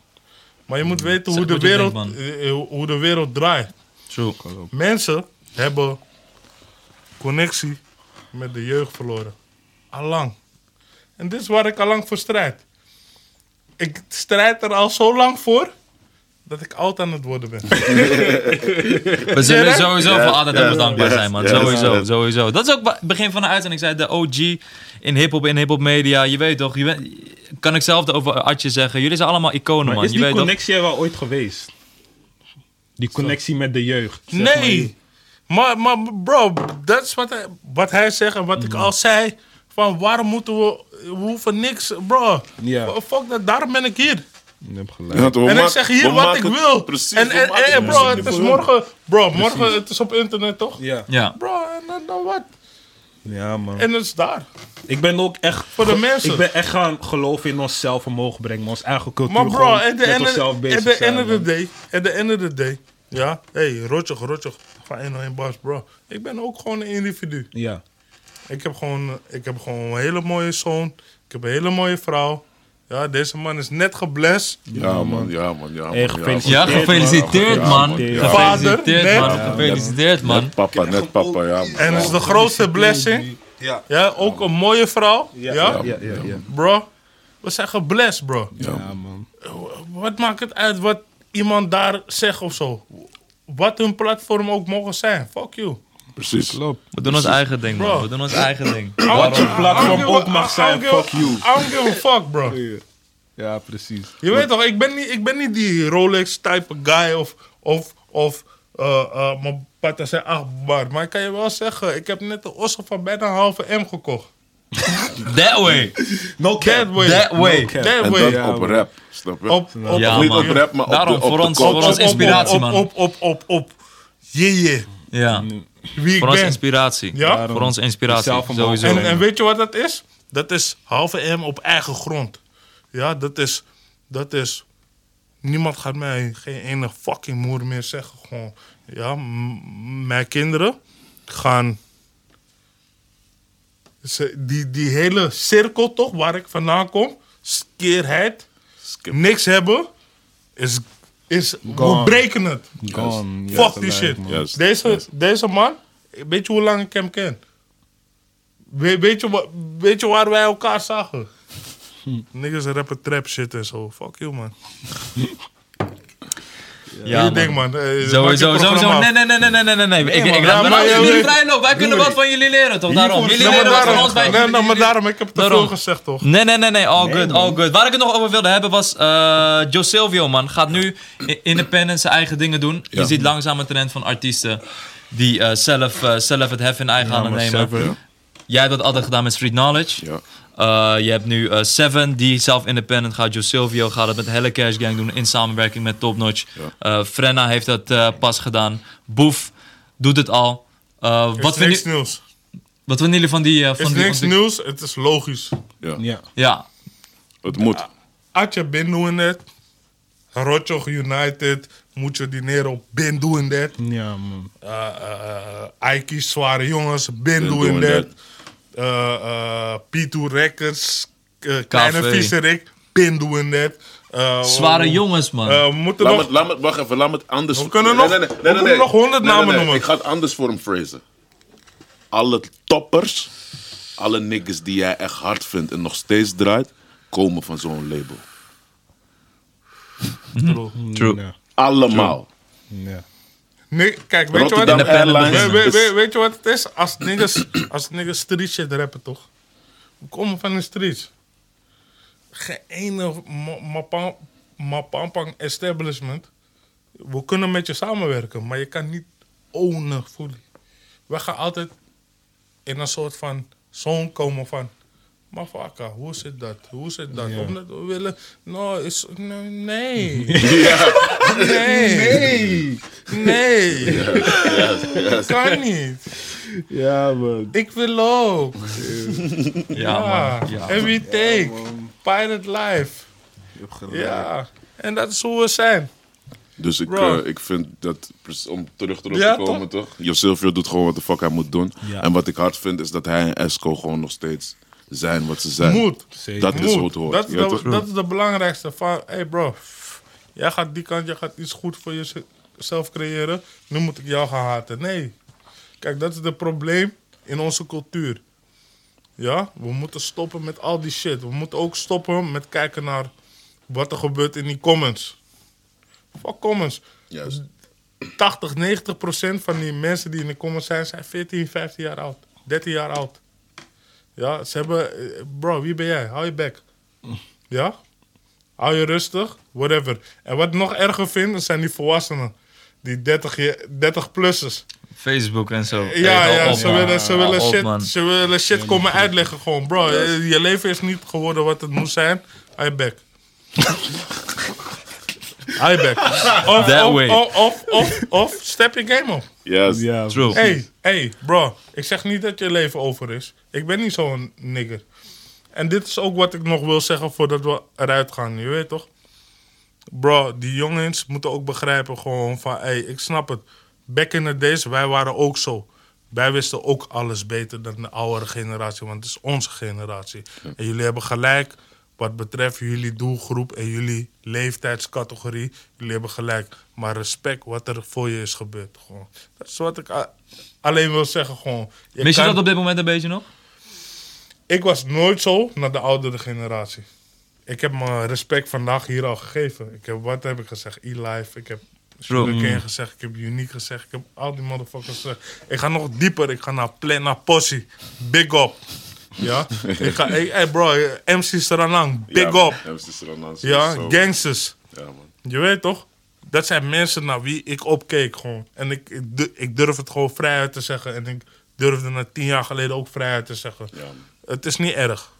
Maar je moet weten Zeg hoe de, wereld, denkt, eh, eh, hoe de wereld draait. Zo. Mensen hebben connectie met de jeugd verloren. Allang. En dit is waar ik allang voor strijd. Ik strijd er al zo lang voor dat ik oud aan het worden ben. We zullen Ja, sowieso Ja, voor altijd ja, ja, zijn, man. ja, sowieso, ja. sowieso. Dat is ook het begin van de uitzending. Ik zei de OG in hip-hop, in hip-hop media. Je weet toch, je weet, kan ik zelf over Atje zeggen. Jullie zijn allemaal iconen, Maar man. is Je die weet toch. connectie er wel ooit geweest? Die connectie met de jeugd. maar. Nee. Maar, maar bro, dat is wat hij, wat hij zegt en wat ik al zei. Van waarom moeten we, we hoeven niks, bro. Ja. Fuck dat, daarom ben ik hier. Je hebt gelijk. Ja, en ik zeg hier wat ik wil. Precies. en, en, en, bro, het is morgen, bro, morgen, het is op internet toch? Ja. Ja. Bro, en dan, wat? ja, man. En het is daar. Ik ben ook echt... Voor de mensen. Ik ben echt gaan geloven in onszelf omhoog brengen. Ons eigen cultuur. Maar bro, the met end, of the day, at the end of the day, ja, hey, rotjoch, rotjoch, van 101 bars, bro. Ik ben ook gewoon een individu. Ja. Ik heb gewoon, ik heb gewoon een hele mooie zoon. Ik heb een hele mooie vrouw. Ja, deze man is net geblest. Ja, man, ja, man. Ja, man, Hey, gefeliciteerd. Ja, gefeliciteerd, man. man. Ja. Gefeliciteerd, Vader, man. Gefeliciteerd, man. Net papa, net papa, ja. man. En het is de grootste blessing. Ja. Ja, ook een mooie vrouw. Ja, Ja, ja, ja. bro. We zijn geblest, bro. Ja, man. Wat maakt het uit wat iemand daar zegt of zo? Wat hun platform ook mogen zijn. Fuck you. Precies. Klopt. We doen ons eigen ding, man. Bro. We doen ons eigen ding. Wat je platform ook mag zijn, fuck you. I don't give a fuck, bro. Ja, precies. Je weet toch, ik ben niet, ik ben niet die Rolex-type guy of, of, of uh, uh, mijn pata zijn 8 bar. Maar ik kan je wel zeggen, ik heb net de ossen van bijna een halve M gekocht. That way. No That way. That way. No cap. That En way. dat Ja, op man. rap, snap je? Op, op, Ja, Niet op rap, maar op Daarom, de, op voor de ons- voor ons inspiratie, op, man. Op, op, op, op. Yeah, yeah. Ja. Wie ik Voor ons inspiratie. Ja? Voor ons inspiratie. Sowieso. En, en weet je wat dat is? Dat is halve M op eigen grond. Ja, dat is, dat is... Niemand gaat mij geen ene fucking moer meer zeggen. Gewoon, ja, mijn kinderen gaan... Ze, die, die hele cirkel toch, waar ik vandaan kom... Skeerheid, Skip. niks hebben... Is, is we Gone. breken het. Gone. Fuck die shit. man. Juist, Deze, deze man, weet je hoe lang ik hem ken? We- weet, je, weet je waar wij elkaar zagen? *laughs* Niggas rappen trap shit en zo. Fuck you, man. *laughs* Ja, je man. denkt, man. eh, Sowieso, programma sowieso. Nee, nee, nee, nee, nee, nee, nee. Ik, ik ja, laat maar jullie vrij lopen. Wij kunnen wat van jullie leren, toch? Daarom. Jullie leren wat van ons bij. nee, maar daarom, ik heb Daarom. veel gezegd, toch? Nee, nee, nee, nee, all good, all good. Waar ik het nog over wilde hebben was, eh Joe Silvio, man, gaat nu independent zijn eigen dingen doen. Je ziet langzaam een trend van artiesten die eh, zelf, eh, zelf het hef in eigen handen nemen. Jij hebt dat altijd gedaan met Street Knowledge. Ja. Eh, je hebt nu eh, Seven, die zelf independent gaat. Joe Silvio gaat het met Helle Cash Gang doen in samenwerking met Top Notch. Eh, Frenna heeft dat eh, pas gedaan. Boef doet het al. Eh, Is wat, vinden, niks nieuws. wat vinden jullie van die... van Is die niks nieuws, het is logisch. Ja. Ja. Ja, Het moet. Atje bin doing that. Rotjoch United. Mucho dinero bin doing that. Ja, man. uh, uh, Ike's zware jongens, Been doing doing that. Uh, P2 Records, uh, Kleine Ben doing that. Uh, zware jongens, man. uh, we moeten Laat nog... me, laat me, wacht even, laat me het anders... We kunnen nog- we kunnen nog honderd namen noemen. Ik ga het anders voor hem phrasen. Alle toppers, alle niggas die jij echt hard vindt en nog steeds draait, komen van zo'n label. True. Ja. Allemaal. Ja. Nee, kijk, weet je, wat, Independent weet, weet, is- weet, weet je wat het is? Als niggas, als niggas street shit rappen, toch? We komen van de streets. Geen ene ma- mapa- mapampang establishment. We kunnen met je samenwerken, maar je kan niet ownen fully. We gaan altijd in een soort van zone komen van... Motherfucker, hoe zit dat? Hoe zit dat? Omdat we willen... No, is... Nee. *laughs* Nee. Nee. Nee. Kan niet. Ja, man. Ik wil ook. Ja, Ja. man. Ja, Every take. Pirate life. Je hebt gelijk. Ja. En dat is hoe we zijn. Dus ik, eh, ik vind dat, om terug erop Ja, te komen toch? Josilvio doet gewoon wat de fuck hij moet doen. Ja. En wat ik hard vind is dat hij en Esco gewoon nog steeds zijn wat ze zijn. Zeker. Dat is hoe het hoort. Dat is, de, dat is de belangrijkste. Van, hey bro, jij gaat die kant, jij gaat iets goed voor jezelf creëren. Nu moet ik jou gaan haten. Nee. Kijk, dat is het probleem in onze cultuur. Ja, we moeten stoppen met al die shit. We moeten ook stoppen met kijken naar wat er gebeurt in die comments. Fuck comments. Juist. 80, 90 procent van die mensen die in de comments zijn, zijn 14, 15 jaar oud. 13 jaar oud. Ja, ze hebben... eh, Bro, wie ben jij? Hou je bek. Ja? Hou je rustig. Whatever. En wat ik nog erger vind, zijn die volwassenen. Die 30, je- 30-plussers. Facebook en zo. Ja, Hey, ja, op, ze willen, ze willen op, shit, man. ze willen shit komen uitleggen gewoon. Bro, eh, je leven is niet geworden wat het moest zijn. Hou je bek. *laughs* Hou je bek. Of, That of, way. of, of, of, of step je game op. Yes. Ja, True. Hey, hey, bro. Ik zeg niet dat je leven over is. Ik ben niet zo'n nigger. En dit is ook wat ik nog wil zeggen voordat we eruit gaan. Je weet toch? Bro, die jongens moeten ook begrijpen gewoon van... Hey, ik snap het. Back in the days, wij waren ook zo. Wij wisten ook alles beter dan de oudere generatie. Want het is onze generatie. En jullie hebben gelijk wat betreft jullie doelgroep en jullie leeftijdscategorie. Jullie hebben gelijk. Maar respect wat er voor je is gebeurd. Gewoon. Dat is wat ik alleen wil zeggen. Gewoon. Mis je dat op dit moment een beetje nog? ik was nooit zo naar de oudere generatie. Ik heb mijn respect vandaag hier al gegeven. Ik heb, wat heb ik gezegd? E-Life. Ik heb Sugarcane gezegd. Ik heb Unique gezegd. Ik heb al die motherfuckers gezegd. Ik ga nog dieper. Ik ga naar Plena Possie. Big up. Ja? ik ga, hey, hey bro, MC Saranang. Big Ja, up. MC Seranan, Ja, gangsters. Ja, man. Je weet toch? Dat zijn mensen naar wie ik opkeek gewoon. En ik, ik, ik durf het gewoon vrijuit te zeggen. En ik durfde het tien jaar geleden ook vrijuit te zeggen. Ja, man. Het is niet erg.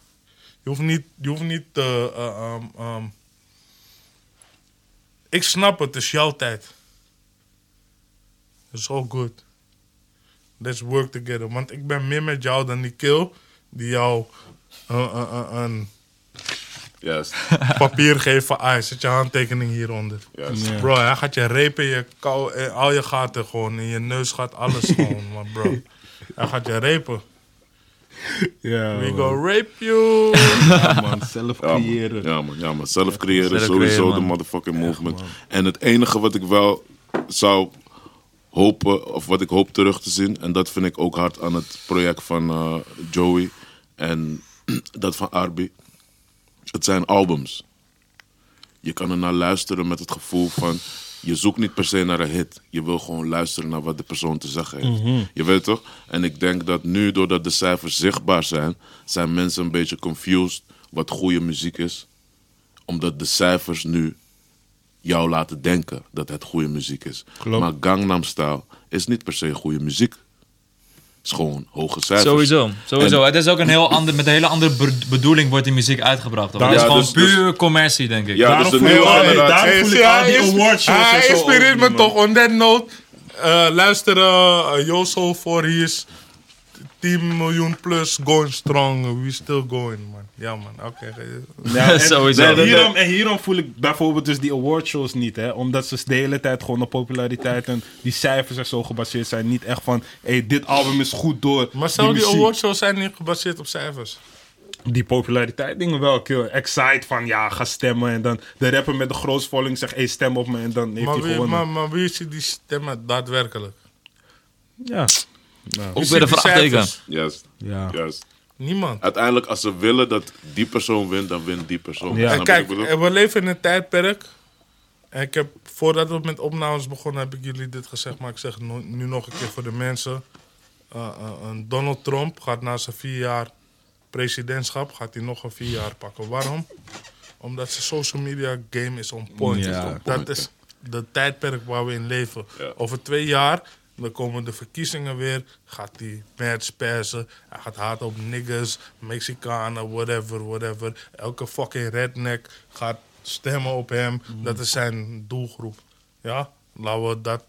Je hoeft niet... Je hoeft niet te, eh, ehm, ehm, ik snap het, het is jouw tijd. It's all good. Let's work together. Want ik ben meer met jou dan die kill die jou eh, eh, eh, een Yes. *laughs* papier geeft van... Ah, zet je handtekening hieronder. Yes. Bro, hij gaat je repen je kou, in al je gaten gewoon. In je neus gaat alles *laughs* gewoon, man, bro. Hij gaat je repen. Ja, We man. go rape you. Ja, man. Zelf creëren. Ja, man. Ja, man. Zelf creëren Zelf sowieso creëren, de motherfucking movement. En het enige wat ik wel zou hopen, of wat ik hoop terug te zien, en dat vind ik ook hard aan het project van eh, Joey en dat van Arby. Het zijn albums. Je kan er naar luisteren met het gevoel van. Je zoekt niet per se naar een hit. Je wil gewoon luisteren naar wat de persoon te zeggen heeft. Je weet toch? En ik denk dat nu, doordat de cijfers zichtbaar zijn, zijn mensen een beetje confused wat goede muziek is. Omdat de cijfers nu jou laten denken dat het goede muziek is. Klopt. Maar Gangnam Style is niet per se goede muziek. Is gewoon hoge cijfers. Sowieso, sowieso. En- het is ook een heel ander, met een hele andere be- bedoeling wordt die muziek uitgebracht. Het is Ja, gewoon dus- dus- puur commercie, denk ik. Ja, Daarom dus de voel generatie. daarom Hey, voel ik al hij die en Hij inspireert me toch. On that note, eh, luisteren uh, Joso voor hier is 10 miljoen plus going strong. We still going, man. Ja, man. Oké. Ja, en, *laughs* Sowieso. En hierom, en hierom voel ik bijvoorbeeld dus die awardshows niet, hè. Omdat ze de hele tijd gewoon op populariteit en die cijfers er zo gebaseerd zijn. Niet echt van, hey, dit album is goed door Maar zou die muziek. awardshows zijn niet gebaseerd op cijfers? Die populariteit dingen wel. Ik heel excite van, ja, ga stemmen. En dan de rapper met de grootste following zegt, hey, stem op me. En dan heeft Maar hij wie, gewonnen. maar, maar wie ziet die stemmen daadwerkelijk? Ja. Ook Wie weer de die vraagteken. Juist. Ja. Juist. Niemand. Uiteindelijk, als ze willen dat die persoon wint, dan wint die persoon. Ja. En kijk, bedoel? eh, we leven in een tijdperk. En ik heb, voordat we met opnames begonnen, heb ik jullie dit gezegd. Maar ik zeg nu nog een keer voor de mensen. Uh, uh, een Donald Trump gaat na zijn vier jaar presidentschap, gaat hij nog een vier jaar pakken. Waarom? Omdat zijn social media game is on point. Ja. Dat is de tijdperk waar we in leven. Ja. Over twee jaar Dan komen de verkiezingen weer. Gaat hij match persen. Hij gaat hard op niggas, Mexicanen, whatever, whatever. Elke fucking redneck gaat stemmen op hem. Dat is zijn doelgroep. Ja, laten we dat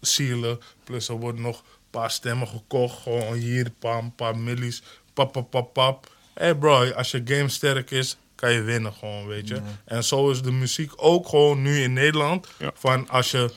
zielen. Plus er worden nog een paar stemmen gekocht. Gewoon hier, pam, een paar millies. Pap, pap, pap, pap. Hey bro, als je game sterk is, kan je winnen gewoon, weet je. En zo is de muziek ook gewoon nu in Nederland. Ja. Van als je,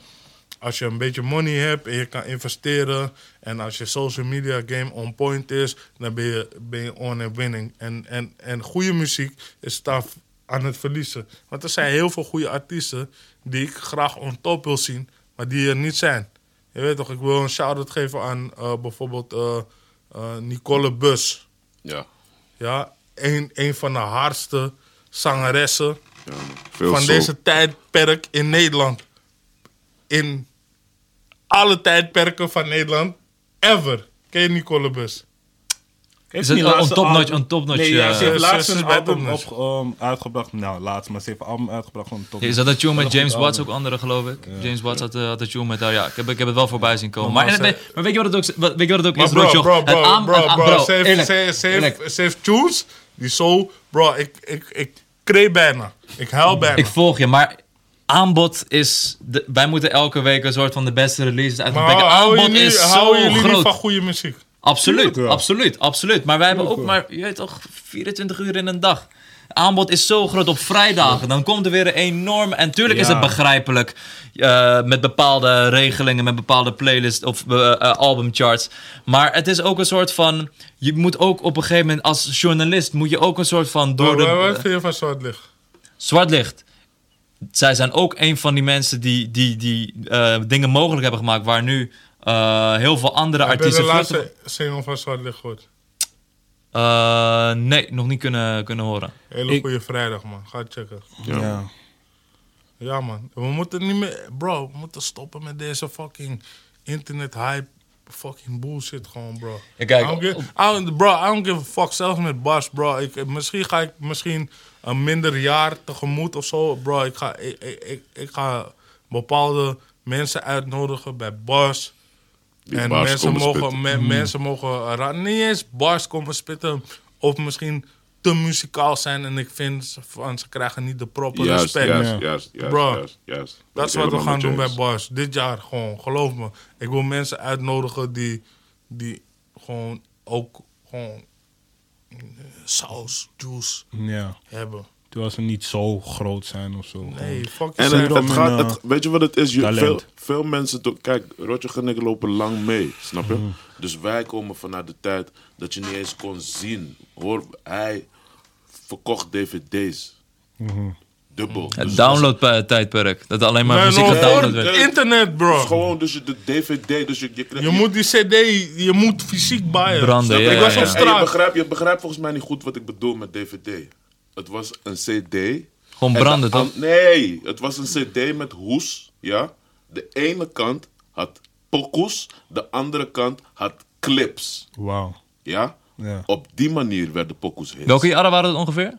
als je een beetje money hebt en je kan investeren... en als je social media game on point is... dan ben je, ben je on en winning. En, en, en goede muziek is daar aan het verliezen. Want er zijn heel veel goede artiesten... die ik graag on top wil zien, maar die er niet zijn. Je weet toch, ik wil een shout-out geven aan eh, bijvoorbeeld eh, eh, Nicole Bus. Ja. Ja, een, een van de hardste zangeressen ja van soul. deze tijdperk in Nederland. In alle tijdperken van Nederland, ever. Ken je Nicole Bus? Is het een laatste topnotch- album- een topnotch, Nee, ja, eh, ze heeft laatst een album op, um, uitgebracht. Nou, laatst, maar ze heeft een album uitgebracht van top. Is dat dat tune met James Watts ook andere, geloof ik? James Watts had, eh, had dat tune met haar. Ja, ik heb, ik heb het wel voorbij zien komen. Maar Maar, ze- nee, maar weet je wat het ook, wat- weet je wat het ook is, bro, bro, Het bro, aan- bro, aan- bro, ze heeft- tunes die zo... Bro, ik, ik, ik kreeg bijna. Ik huil bijna. Ik volg je, maar aanbod is... De, wij moeten elke week een soort van de beste releases uit maar Aanbod is zo groot. van goede muziek? Absoluut, absoluut, absoluut. Maar wij hebben ook maar, je weet toch, 24 uur in een dag. Aanbod is zo groot op vrijdagen. Dan komt er weer een enorm. En tuurlijk is het begrijpelijk. eh, met bepaalde regelingen, met bepaalde playlists of eh, eh, albumcharts. Maar het is ook een soort van. Je moet ook op een gegeven moment als journalist. moet je ook een soort van. door Wat, wat de. vind je van zwart licht? Zwart licht. Zij zijn ook een van die mensen die, die, die eh, dingen mogelijk hebben gemaakt. waar nu eh, heel veel andere Heb je de artiesten. laatste single van zwart licht gehoord? Eh, nee, nog niet kunnen, kunnen horen. Hele Ik- goede vrijdag, man. Ga checken. Ja. Ja, man. We moeten niet meer... Bro, we moeten stoppen met deze fucking internet hype. Fucking bullshit gewoon, bro. Ja, kijk, I don't give, I don't- bro, I don't give a fuck. Zelfs met Bas, bro. Ik, misschien ga ik misschien een minder jaar tegemoet of zo. Bro, ik ga, ik, ik, ik, ik ga bepaalde mensen uitnodigen bij Bas. Die en bars mensen mogen, spitten. me- mensen mogen niet eens bars komen spitten. Of misschien te muzikaal zijn. En ik vind ze- van, ze krijgen niet de proper respect. juist, Ja. juist, juist, Bro, juist, juist. Dat is wat we gaan doen met bij Bars. Dit jaar gewoon, geloof me. Ik wil mensen uitnodigen die, die gewoon ook gewoon eh, saus, juice ja. hebben. Terwijl ze niet zo groot zijn of zo. Nee, fuck En je het, gaat, eh, het, weet je wat het is? Je, talent. veel, veel mensen, kijk, Roger en ik lopen lang mee, snap je? Mhm. Dus wij komen vanuit de tijd dat je niet eens kon zien. Hoor, hij verkocht dvd's. Mhm. Dubbel. Dus Het het download-tijdperk. Dat alleen maar Nee, muziek no, gedownload werd. het internet, bro. gewoon dus je- de dvd, dus je, je kreeg... Je moet die cd, je moet fysiek buyen. Branden, je? ja, ik was ja, op ja. En je straat. begrijpt, je begrijpt volgens mij niet goed wat ik bedoel met dvd. Het was een cd. Gewoon En branden, toch? Nee, het was een cd met hoes, ja. De ene kant had pokoes, de andere kant had clips, Wauw. ja. Ja. Op die manier werden pokoes hits. Welke jaren waren het ongeveer?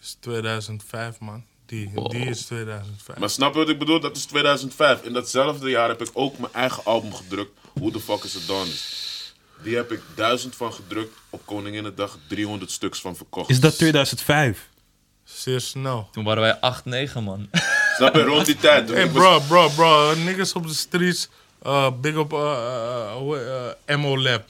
is 2005, man. Die, die is 2005. Maar snap je wat ik bedoel? Dat is 2005. In datzelfde jaar heb ik ook mijn eigen album gedrukt. Hoe de fuck is het dan? Die heb ik duizend van gedrukt. Op Koninginnedag 300 stuks van verkocht. Is dat 2005? Zeer snel. Toen waren wij 8, 9, man. *laughs* Snap je? Rond die tijd. Hey bro, bro, bro. Niggas op de streets. uh, big up uh, uh, uh, MO Lab.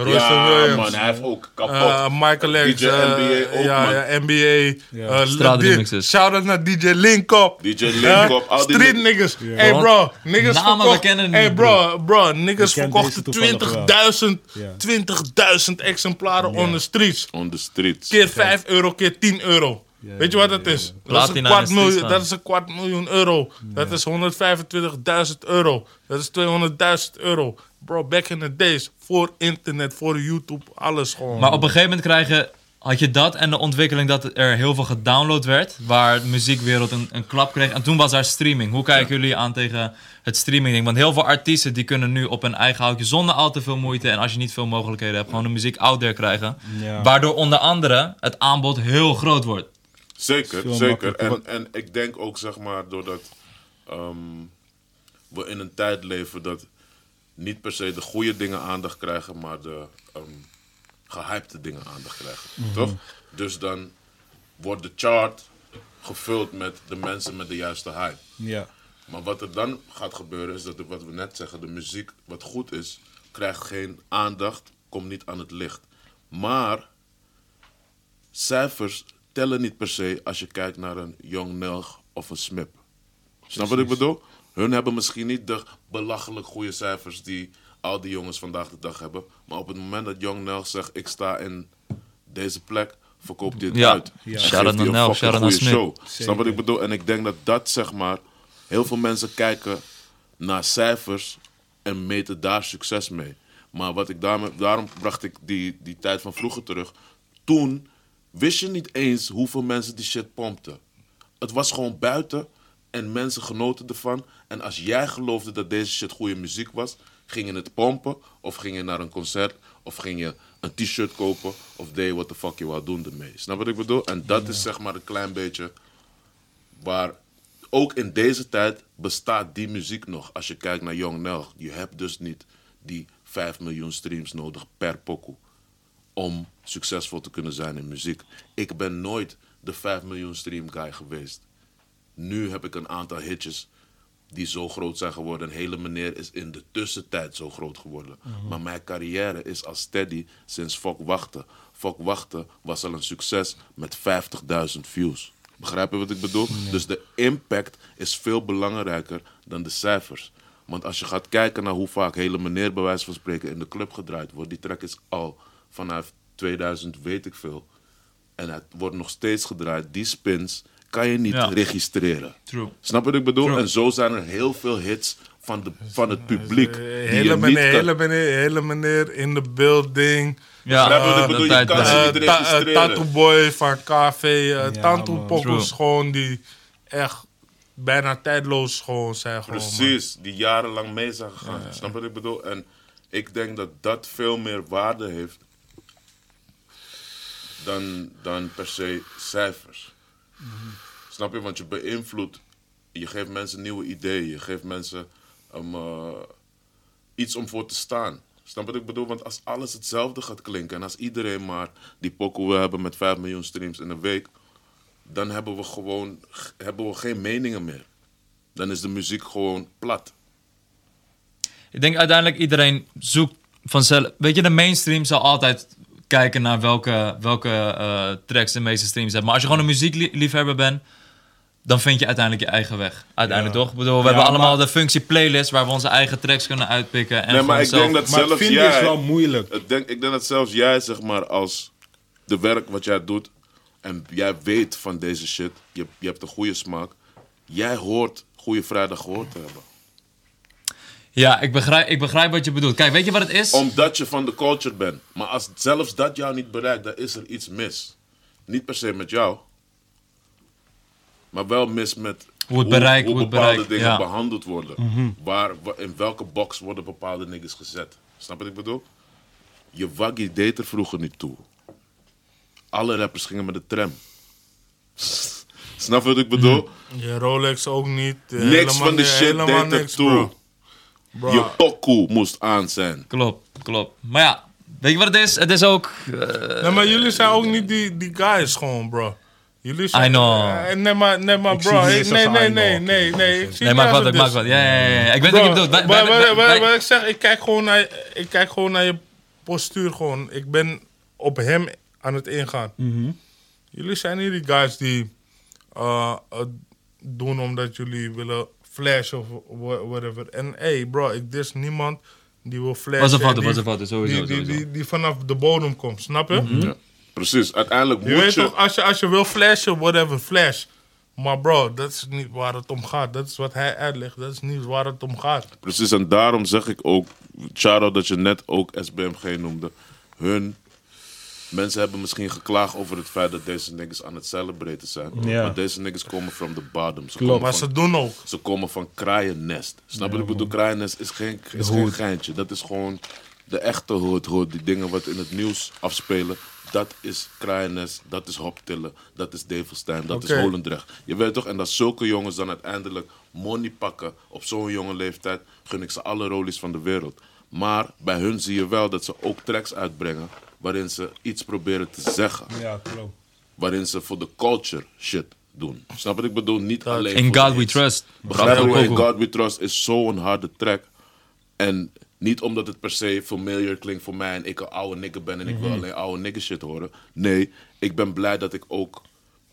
Royce Ja, Williams. man. Hij heeft ook kapot. Uh, Michael X. DJ uh, NBA ook, ja, man. ja, NBA. Ja. Uh, Straatremixes. Shout out naar DJ Linkop. DJ Linkop, al die Street ni- niggas. Hey bro, niggas Namen verkocht. kennen Hey niet, bro, bro, niggas verkochten deze toevallig 20.000 Ja. 20.000 exemplaren on the streets. On the streets. Keer 5 euro, keer 10 euro. Weet je wat dat is? Dat is, een kwart miljoen, dat is een kwart miljoen euro. Dat is 125.000 euro. Dat is 200.000 euro. Bro, back in the days. Voor internet, voor YouTube, alles gewoon. Maar op een gegeven moment krijgen, had je dat en de ontwikkeling dat er heel veel gedownload werd. Waar de muziekwereld een, een klap kreeg. En toen was er streaming. Hoe kijken jullie aan tegen het streaming ding? Want heel veel artiesten die kunnen nu op hun eigen houtje zonder al te veel moeite. En als je niet veel mogelijkheden hebt, gewoon de muziek out there krijgen. Ja. Waardoor onder andere het aanbod heel groot wordt. Zeker, zeker. En, en ik denk ook, zeg maar, doordat ehm, we in een tijd leven dat niet per se de goede dingen aandacht krijgen, maar de ehm gehypte dingen aandacht krijgen. Toch? Dus dan wordt de chart gevuld met de mensen met de juiste hype. Ja. Maar wat er dan gaat gebeuren is dat, de- wat we net zeggen, de muziek wat goed is, krijgt geen aandacht, komt niet aan het licht. Maar cijfers tellen niet per se als je kijkt naar een Young Nelg of een Smip. Snap wat ik bedoel? Hun hebben misschien niet de belachelijk goede cijfers die al die jongens vandaag de dag hebben. Maar op het moment dat Young Nelg zegt, ik sta in deze plek, verkoopt hij het Ja. uit. Ja. Naar een Nelg, naar goede Smip. show. Snap wat ik bedoel? En ik denk dat dat, zeg maar, heel veel mensen kijken naar cijfers en meten daar succes mee. Maar wat ik daarmee, daarom bracht ik die, die tijd van vroeger terug. Toen wist je niet eens hoeveel mensen die shit pompten. Het was gewoon buiten en mensen genoten ervan. En als jij geloofde dat deze shit goede muziek was, ging je het pompen of ging je naar een concert of ging je een t-shirt kopen of deed je wat de fuck je wou doen ermee. Snap wat ik bedoel? En dat is zeg maar een klein beetje waar ook in deze tijd bestaat die muziek nog. Als je kijkt naar Young Nelg, je hebt dus niet die 5 miljoen streams nodig per pokoe om succesvol te kunnen zijn in muziek. Ik ben nooit de 5 miljoen stream guy geweest. Nu heb ik een aantal hitjes die zo groot zijn geworden. En hele meneer is in de tussentijd zo groot geworden. Maar mijn carrière is al steady sinds Fok Wachten. Fok Wachten was al een succes met 50.000 views. Begrijp je wat ik bedoel? Dus de impact is veel belangrijker dan de cijfers. Want als je gaat kijken naar hoe vaak hele meneer bij wijze van spreken in de club gedraaid wordt. Die track is al vanaf 2000 weet ik veel. En het wordt nog steeds gedraaid. Die spins kan je niet Ja. registreren. True. Snap wat ik bedoel? True. En zo zijn er heel veel hits van, de, van het publiek. Eh, die hele, meneer, hele, meneer, hele meneer in de building. Ja, ik dat bedoel? Je tijd kan ze Eh, niet eh, registreren. Tattoo Boy van KV. eh Tanto man. Pokkels gewoon die echt bijna tijdloos gewoon zijn. Gewoon, man. Precies, die jarenlang mee zijn gegaan. Snap wat ik bedoel? En ik denk dat dat veel meer waarde heeft dan, dan per se cijfers. Snap je? Want je beïnvloedt, je geeft mensen nieuwe ideeën, je geeft mensen um, eh, iets om voor te staan. Snap wat ik bedoel? Want als alles hetzelfde gaat klinken en als iedereen maar die pokoe wil hebben met 5 miljoen streams in een week, dan hebben we gewoon hebben we geen meningen meer. Dan is de muziek gewoon plat. Ik denk uiteindelijk iedereen zoekt vanzelf. Weet je, de mainstream zal altijd kijken naar welke, welke eh, tracks de meeste streams hebben. Maar als je gewoon een muziekliefhebber bent, dan vind je uiteindelijk je eigen weg. Uiteindelijk toch? Ik bedoel, we hebben allemaal de functie playlist waar we onze eigen tracks kunnen uitpikken. En nee, maar ik denk dat Maar zelfs vinden jij... is wel moeilijk. Ik denk, ik denk dat zelfs jij, zeg maar, als de werk wat jij doet... en jij weet van deze shit, je, je hebt een goede smaak... jij hoort Goede Vrijdag gehoord te hebben. Ja, ik begrijp, ik begrijp wat je bedoelt. Kijk, weet je wat het is? Omdat je van de culture bent. Maar als zelfs dat jou niet bereikt, dan is er iets mis. Niet per se met jou. Maar wel mis met Hoe het bereik- hoe hoe het bepaalde bereik, dingen ja. behandeld worden. waar, wa- in welke box worden bepaalde niggas gezet. Snap wat ik bedoel? Je waggie deed er vroeger niet toe. Alle rappers gingen met de tram. *laughs* Snap wat ik bedoel? Je Rolex ook niet. eh, Niks helemaal van de shit deed er toe. bro. Bro, Je pokoe moest aan zijn. Klopt, klopt. Maar ja, weet je wat het is? Het is ook... eh, Nee, maar jullie zijn ook niet die, die guys gewoon, bro. Jullie zijn... I know. Eh, nee, maar, nee, maar bro. nee, nee, nee, nee, nee. Nee, maak niet wat, ik maak wat. Ja, ja, ja. Ik weet wat je bedoelt. Maar ik zeg, ik kijk gewoon naar, ik kijk gewoon naar je postuur gewoon. Ik ben op hem aan het ingaan. Mhm. Jullie zijn niet die guys die uh, het doen omdat jullie willen flashen of wha- whatever. En hey bro, ik dis niemand die wil flashen. Was een die- was een foto, sowieso, Die, die, die, die vanaf de bodem komt, snap je? Mhm. Ja. Precies, uiteindelijk Je moet weet je... toch, als je, als je wil flashen, whatever, flash. Maar bro, dat is niet waar het om gaat. Dat is wat hij uitlegt. Dat is niet waar het om gaat. Precies, en daarom zeg ik ook, shout-out dat je net ook SBMG noemde. Hun, mensen hebben misschien geklaagd over het feit dat deze niggas aan het celebraten zijn. Ja. Maar deze niggas komen from the bottom. Ze Klopt. Maar van, ze doen ook. ze komen van kraaiennest. Snap je wat ik bedoel? Kraaiennest is geen, is geen geintje. Dat is gewoon de echte hood, hood. Die dingen wat in het nieuws afspelen, dat is Kraaienest, dat is Hoptillen, dat is Develstein, dat is Holendrecht. Je weet toch? En dat zulke jongens dan uiteindelijk money pakken op zo'n jonge leeftijd, gun ik ze alle rolies van de wereld. Maar bij hun zie je wel dat ze ook tracks uitbrengen waarin ze iets proberen te zeggen. Ja, klopt. Waarin ze voor de culture shit doen. Snap wat ik bedoel? Niet alleen In God We. Trust. Begrijp je? In ook wel. God We Trust is zo'n harde track. En niet omdat het per se familiar klinkt voor mij en ik een oude nigger ben en ik Mhm. wil alleen oude nigger shit horen. Nee, ik ben blij dat ik ook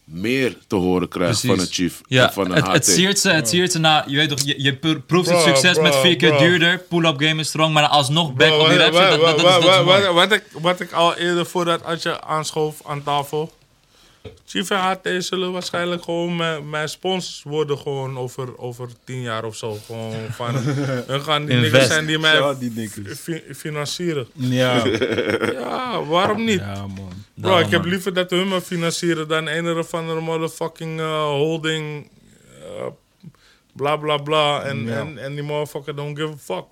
meer te horen krijg van een Chief Ja, van een het, het HT. siert ze, het siert ze na, je weet toch, je, je pro- proeft het Bro, succes met vier keer bro. duurder, pull-up game is strong, maar alsnog back Bro, op die wat- rap shit, dat, dat, dat, is, dat is wat- mooi. wat- wat ik, wat ik al eerder voordat Adje aanschoof aan tafel. Chief en HT zullen waarschijnlijk gewoon mijn, mijn sponsors worden gewoon over, over tien jaar of zo. Gewoon van, *laughs* hun gaan die niggas zijn die mij Ja, die niggas. fi- financieren. Ja. *laughs* Ja, waarom niet? ja, man. Bro, ik heb liever dat hun me financieren dan een of andere motherfucking uh, holding. uh, bla bla bla. En, Ja. en, en die motherfucker don't give a fuck.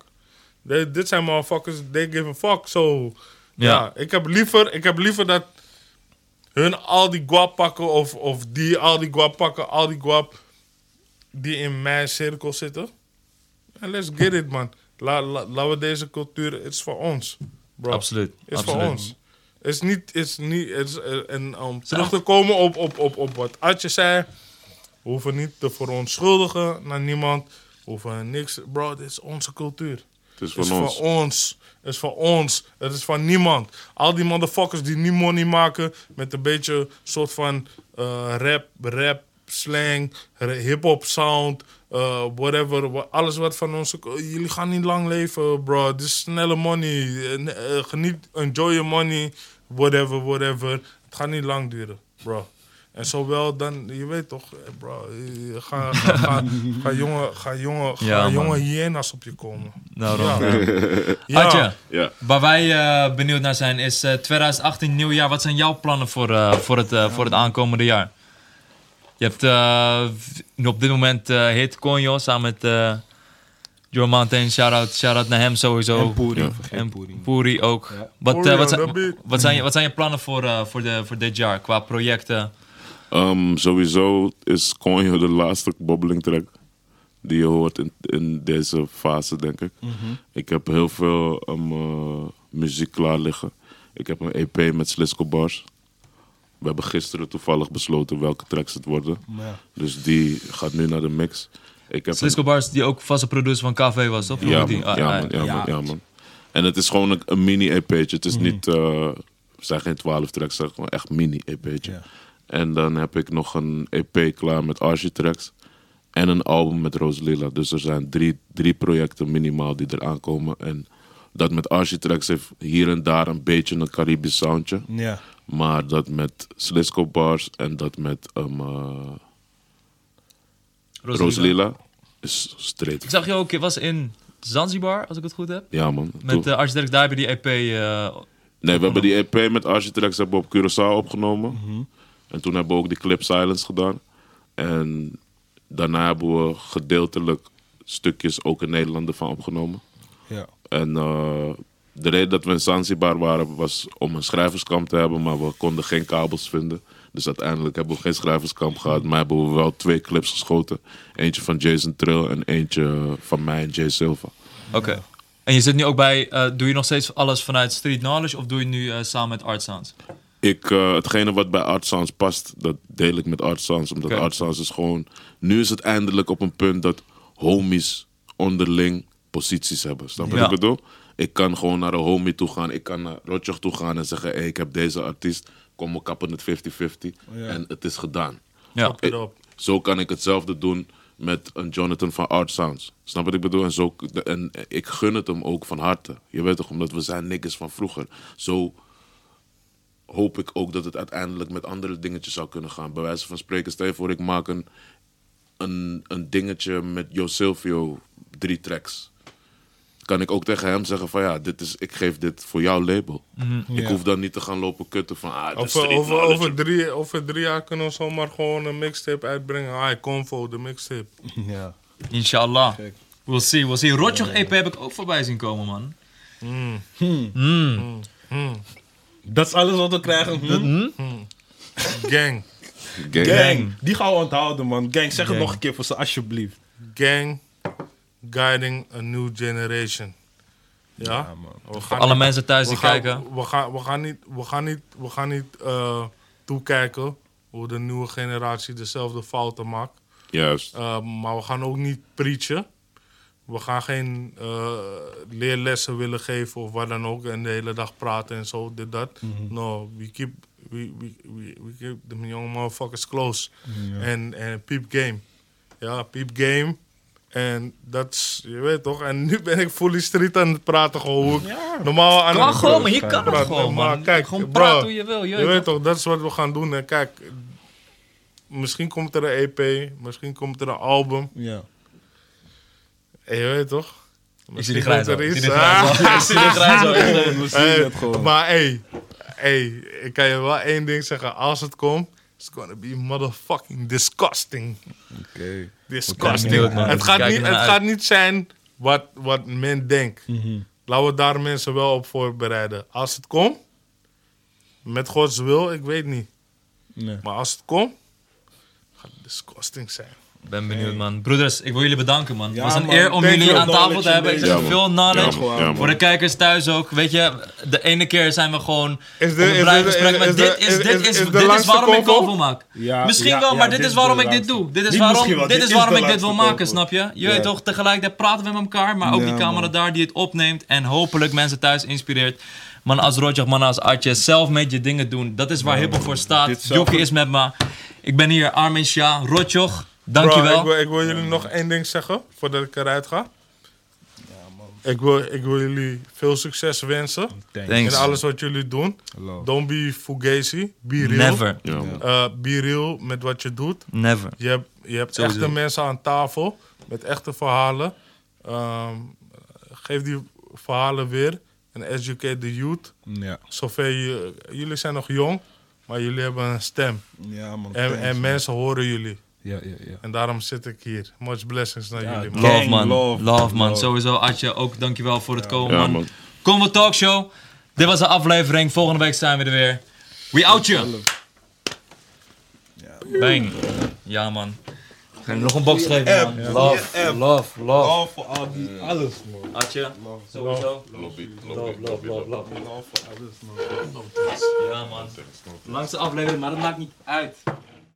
They- dit zijn motherfuckers, they give a fuck. So, ja. Ja. ik, heb liever, ik heb liever dat hun al die guap pakken. Of, of die al die guap pakken. Al die guap die in mijn cirkel zitten. En let's get it, man. La, la- laten we deze cultuur, het is voor ons. Bro. Absoluut, is absoluut. voor ons. Het is niet, het is niet, het is, eh, en om terug te komen op, op, op, op wat Adje zei. We hoeven niet te verontschuldigen naar niemand. We hoeven niks. Bro, dit is onze cultuur. Het is Het is ons. van ons. Is van ons. Het is van niemand. Al die motherfuckers die nu money maken met een beetje soort van eh, rap, rap, slang, hip-hop sound, eh, whatever. Alles wat van onze. Jullie gaan niet lang leven, bro. Dit is snelle money. Eh, geniet, enjoy your money, whatever, whatever. Het gaat niet lang duren, bro. En zowel dan, je weet toch, eh, bro, eh, ga, ga, ga, ga jonge, ga jonge, ga Ja, man. jonge hyena's op je komen. Daarom. Ja. Ja. Adje, Ja. waar wij eh, benieuwd naar zijn is eh, 2018 nieuw jaar. Wat zijn jouw plannen voor, eh, voor, het, voor het aankomende jaar? Je hebt eh, op dit moment eh Hit Conjo samen met eh Joe Mountain. Shout-out shout naar hem sowieso. En Puri. En Puri. Puri ook. Ja. Wat, eh, zijn, wat, zijn, je- wat zijn je plannen voor, eh, voor, de, voor dit jaar qua projecten? Ehm, sowieso is Conjo de laatste bobbeling track die je hoort in, in deze fase, denk ik. Ik heb heel veel ehm, eh, muziek klaar liggen. Ik heb een EP met Slisco Bars. We hebben gisteren toevallig besloten welke tracks het worden. Ja. Dus die gaat nu naar de mix. Ik heb Slisco Bars, die ook vaste producer van KV was, toch? ja, Die- man, ah, ja, ah, man, ja, ja. man, ja, man. En het is gewoon een, een mini-EP'tje. Het is niet, eh het zijn geen 12 tracks, het is gewoon echt mini-EP'tje. En dan heb ik nog een EP klaar met Archie tracks. En een album met Rosalila. Dus er zijn drie, drie projecten minimaal die eraan komen. En dat met Archie tracks heeft hier en daar een beetje een Caribisch soundje. Ja. Maar dat met Slisco Bars en dat met um, uh, is straight. Ik zag je ook, je was in Zanzibar, als ik het goed heb. Ja man. Met uh, Architect, daar heb je die EP. eh, Nee, we hebben die EP met Architrax hebben we op Curaçao opgenomen. En toen hebben we ook die clip Silence gedaan. En daarna hebben we gedeeltelijk stukjes ook in Nederland ervan opgenomen. Ja. En eh, de reden dat we in Zanzibar waren was om een schrijverskamp te hebben, maar we konden geen kabels vinden. Dus uiteindelijk hebben we geen schrijverskamp gehad, maar hebben we wel twee clips geschoten. Eentje van Jason Trill en eentje van mij en Jay Silva. Oké. En je zit nu ook bij, eh, doe je nog steeds alles vanuit Street Knowledge of doe je nu eh, samen met Art Sounds? Ik, eh, hetgene wat bij Art Sounds past, dat deel ik met Art Sounds. Omdat. Art Sounds is gewoon... Nu is het eindelijk op een punt dat homies onderling posities hebben. Snap je wat ik bedoel? Ik kan gewoon naar een homie toe gaan. Ik kan naar Rotjoch toe gaan en zeggen... Hey, ik heb deze artiest. Kom, we kappen het 50-50. En het is gedaan. Ja. Up. Zo kan ik hetzelfde doen met een Jonathan van Art Sounds. Snap wat ik bedoel? En, zo, en ik gun het hem ook van harte. Je weet toch, omdat we zijn niggas van vroeger. Zo hoop ik ook dat het uiteindelijk met andere dingetjes zou kunnen gaan. Bij wijze van spreken, stel je voor ik maak een, een, een dingetje met Jo Silvio, drie tracks. Kan ik ook tegen hem zeggen van ja, dit is, ik geef dit voor jouw label. Ik Ja. hoef dan niet te gaan lopen kutten van ah, Over, over, over, drie, over drie jaar kunnen we zomaar gewoon een mixtape uitbrengen. Ah, Convo, de mixtape. *laughs* Ja. Inshallah. Kijk. We'll see, we'll see. Rotjoch EP heb ik ook voorbij zien komen, man. Mm. Mm. Dat is alles wat we krijgen. Hm? Gang. Gang. Gang. Die gaan we onthouden, man. Gang, zeg het nog een keer voor ze, alsjeblieft. Gang guiding a new generation. Ja, man. We gaan Alle niet- mensen thuis we die gaan, kijken. We gaan, we gaan niet, we gaan niet, we gaan niet eh, toekijken hoe de nieuwe generatie dezelfde fouten maakt. Juist. Uh, maar we gaan ook niet preachen. We gaan geen uh, leerlessen willen geven of wat dan ook. En de hele dag praten en zo, dit, dat. No, we keep, we, we, we, we keep the young motherfuckers close. En en peep game. Ja, peep game. En dat is, je weet toch. En nu ben ik fully street aan het praten gewoon. hoe ik Normaal aan Kan het gewoon, maar hier kan het praten. gewoon, Maar man. Kijk, gewoon bro, praten hoe je wil. Je, je weet toch, dat is wat we gaan doen. En kijk, misschien komt er een EP, misschien komt er een album. Ja. En je weet toch? Ik zie die grijs al. er Ik zie iets. die grijs al. *laughs* Ah. Ik zie die grijs al. *laughs* Hey, het maar hey, hey, ik kan je wel één ding zeggen. Als het komt, it's gonna be motherfucking disgusting. Oké. Disgusting. man. Het, gaat niet, het gaat niet zijn wat, wat men denkt. Mhm. Laten we daar mensen wel op voorbereiden. Als het komt, met Gods wil, ik weet niet. Nee. Maar als het komt, gaat het disgusting zijn. Ben benieuwd, man. Broeders, ik wil jullie bedanken, man. Het was een man. eer om Thank jullie aan tafel te hebben. Ik zeg veel knowledge. Voor de kijkers thuis ook, weet je, de ene keer zijn we gewoon Is de- een is gesprek, maar dit is, dit is- dit is waarom ik convo maak. Ja, Misschien ja, wel, ja, maar dit is waarom ik dit doe. Dit is waarom, dit is waarom ik dit wil maken, snap je? Je weet toch, tegelijkertijd praten we met elkaar, maar ook die camera daar die het opneemt en hopelijk mensen thuis inspireert. Man als Rotjoch, man als Artje, zelf met je dingen doen. Dat is waar hiphop voor staat. Jockey is met me. Ik ben hier, Armin Shah, Rotjoch. Bro, Dankjewel. ik, wil, ik wil jullie nog één ding zeggen voordat ik eruit ga. Ik wil, ik wil jullie veel succes wensen Thanks. In alles wat jullie doen. Love. Don't be fugazi. Be real. Never. Uh, be real met wat je doet. never. Je hebt, je hebt Sowieso. echte mensen aan tafel met echte verhalen. Ehm, geef die verhalen weer en educate the youth. Ja. Zover je, jullie zijn nog jong, maar jullie hebben een stem. Ja, man. En, Thanks, en man. mensen horen jullie. Ja, ja, ja. En daarom zit ik hier. Much blessings naar Ja, jullie, man. Love man, love, love, man. love. Sowieso Atje, ook dankjewel voor het komen Ja, man. man. Convo Talkshow. Dit was de aflevering. Volgende week zijn we er weer. We out you. Bang. Ja man. Ga je nog een box geven man. Love, love, love. Love voor al die, alles, man. Atje, sowieso. Love, love, love, love. Love voor alles, man. Ja man. Langste aflevering, maar dat maakt niet uit.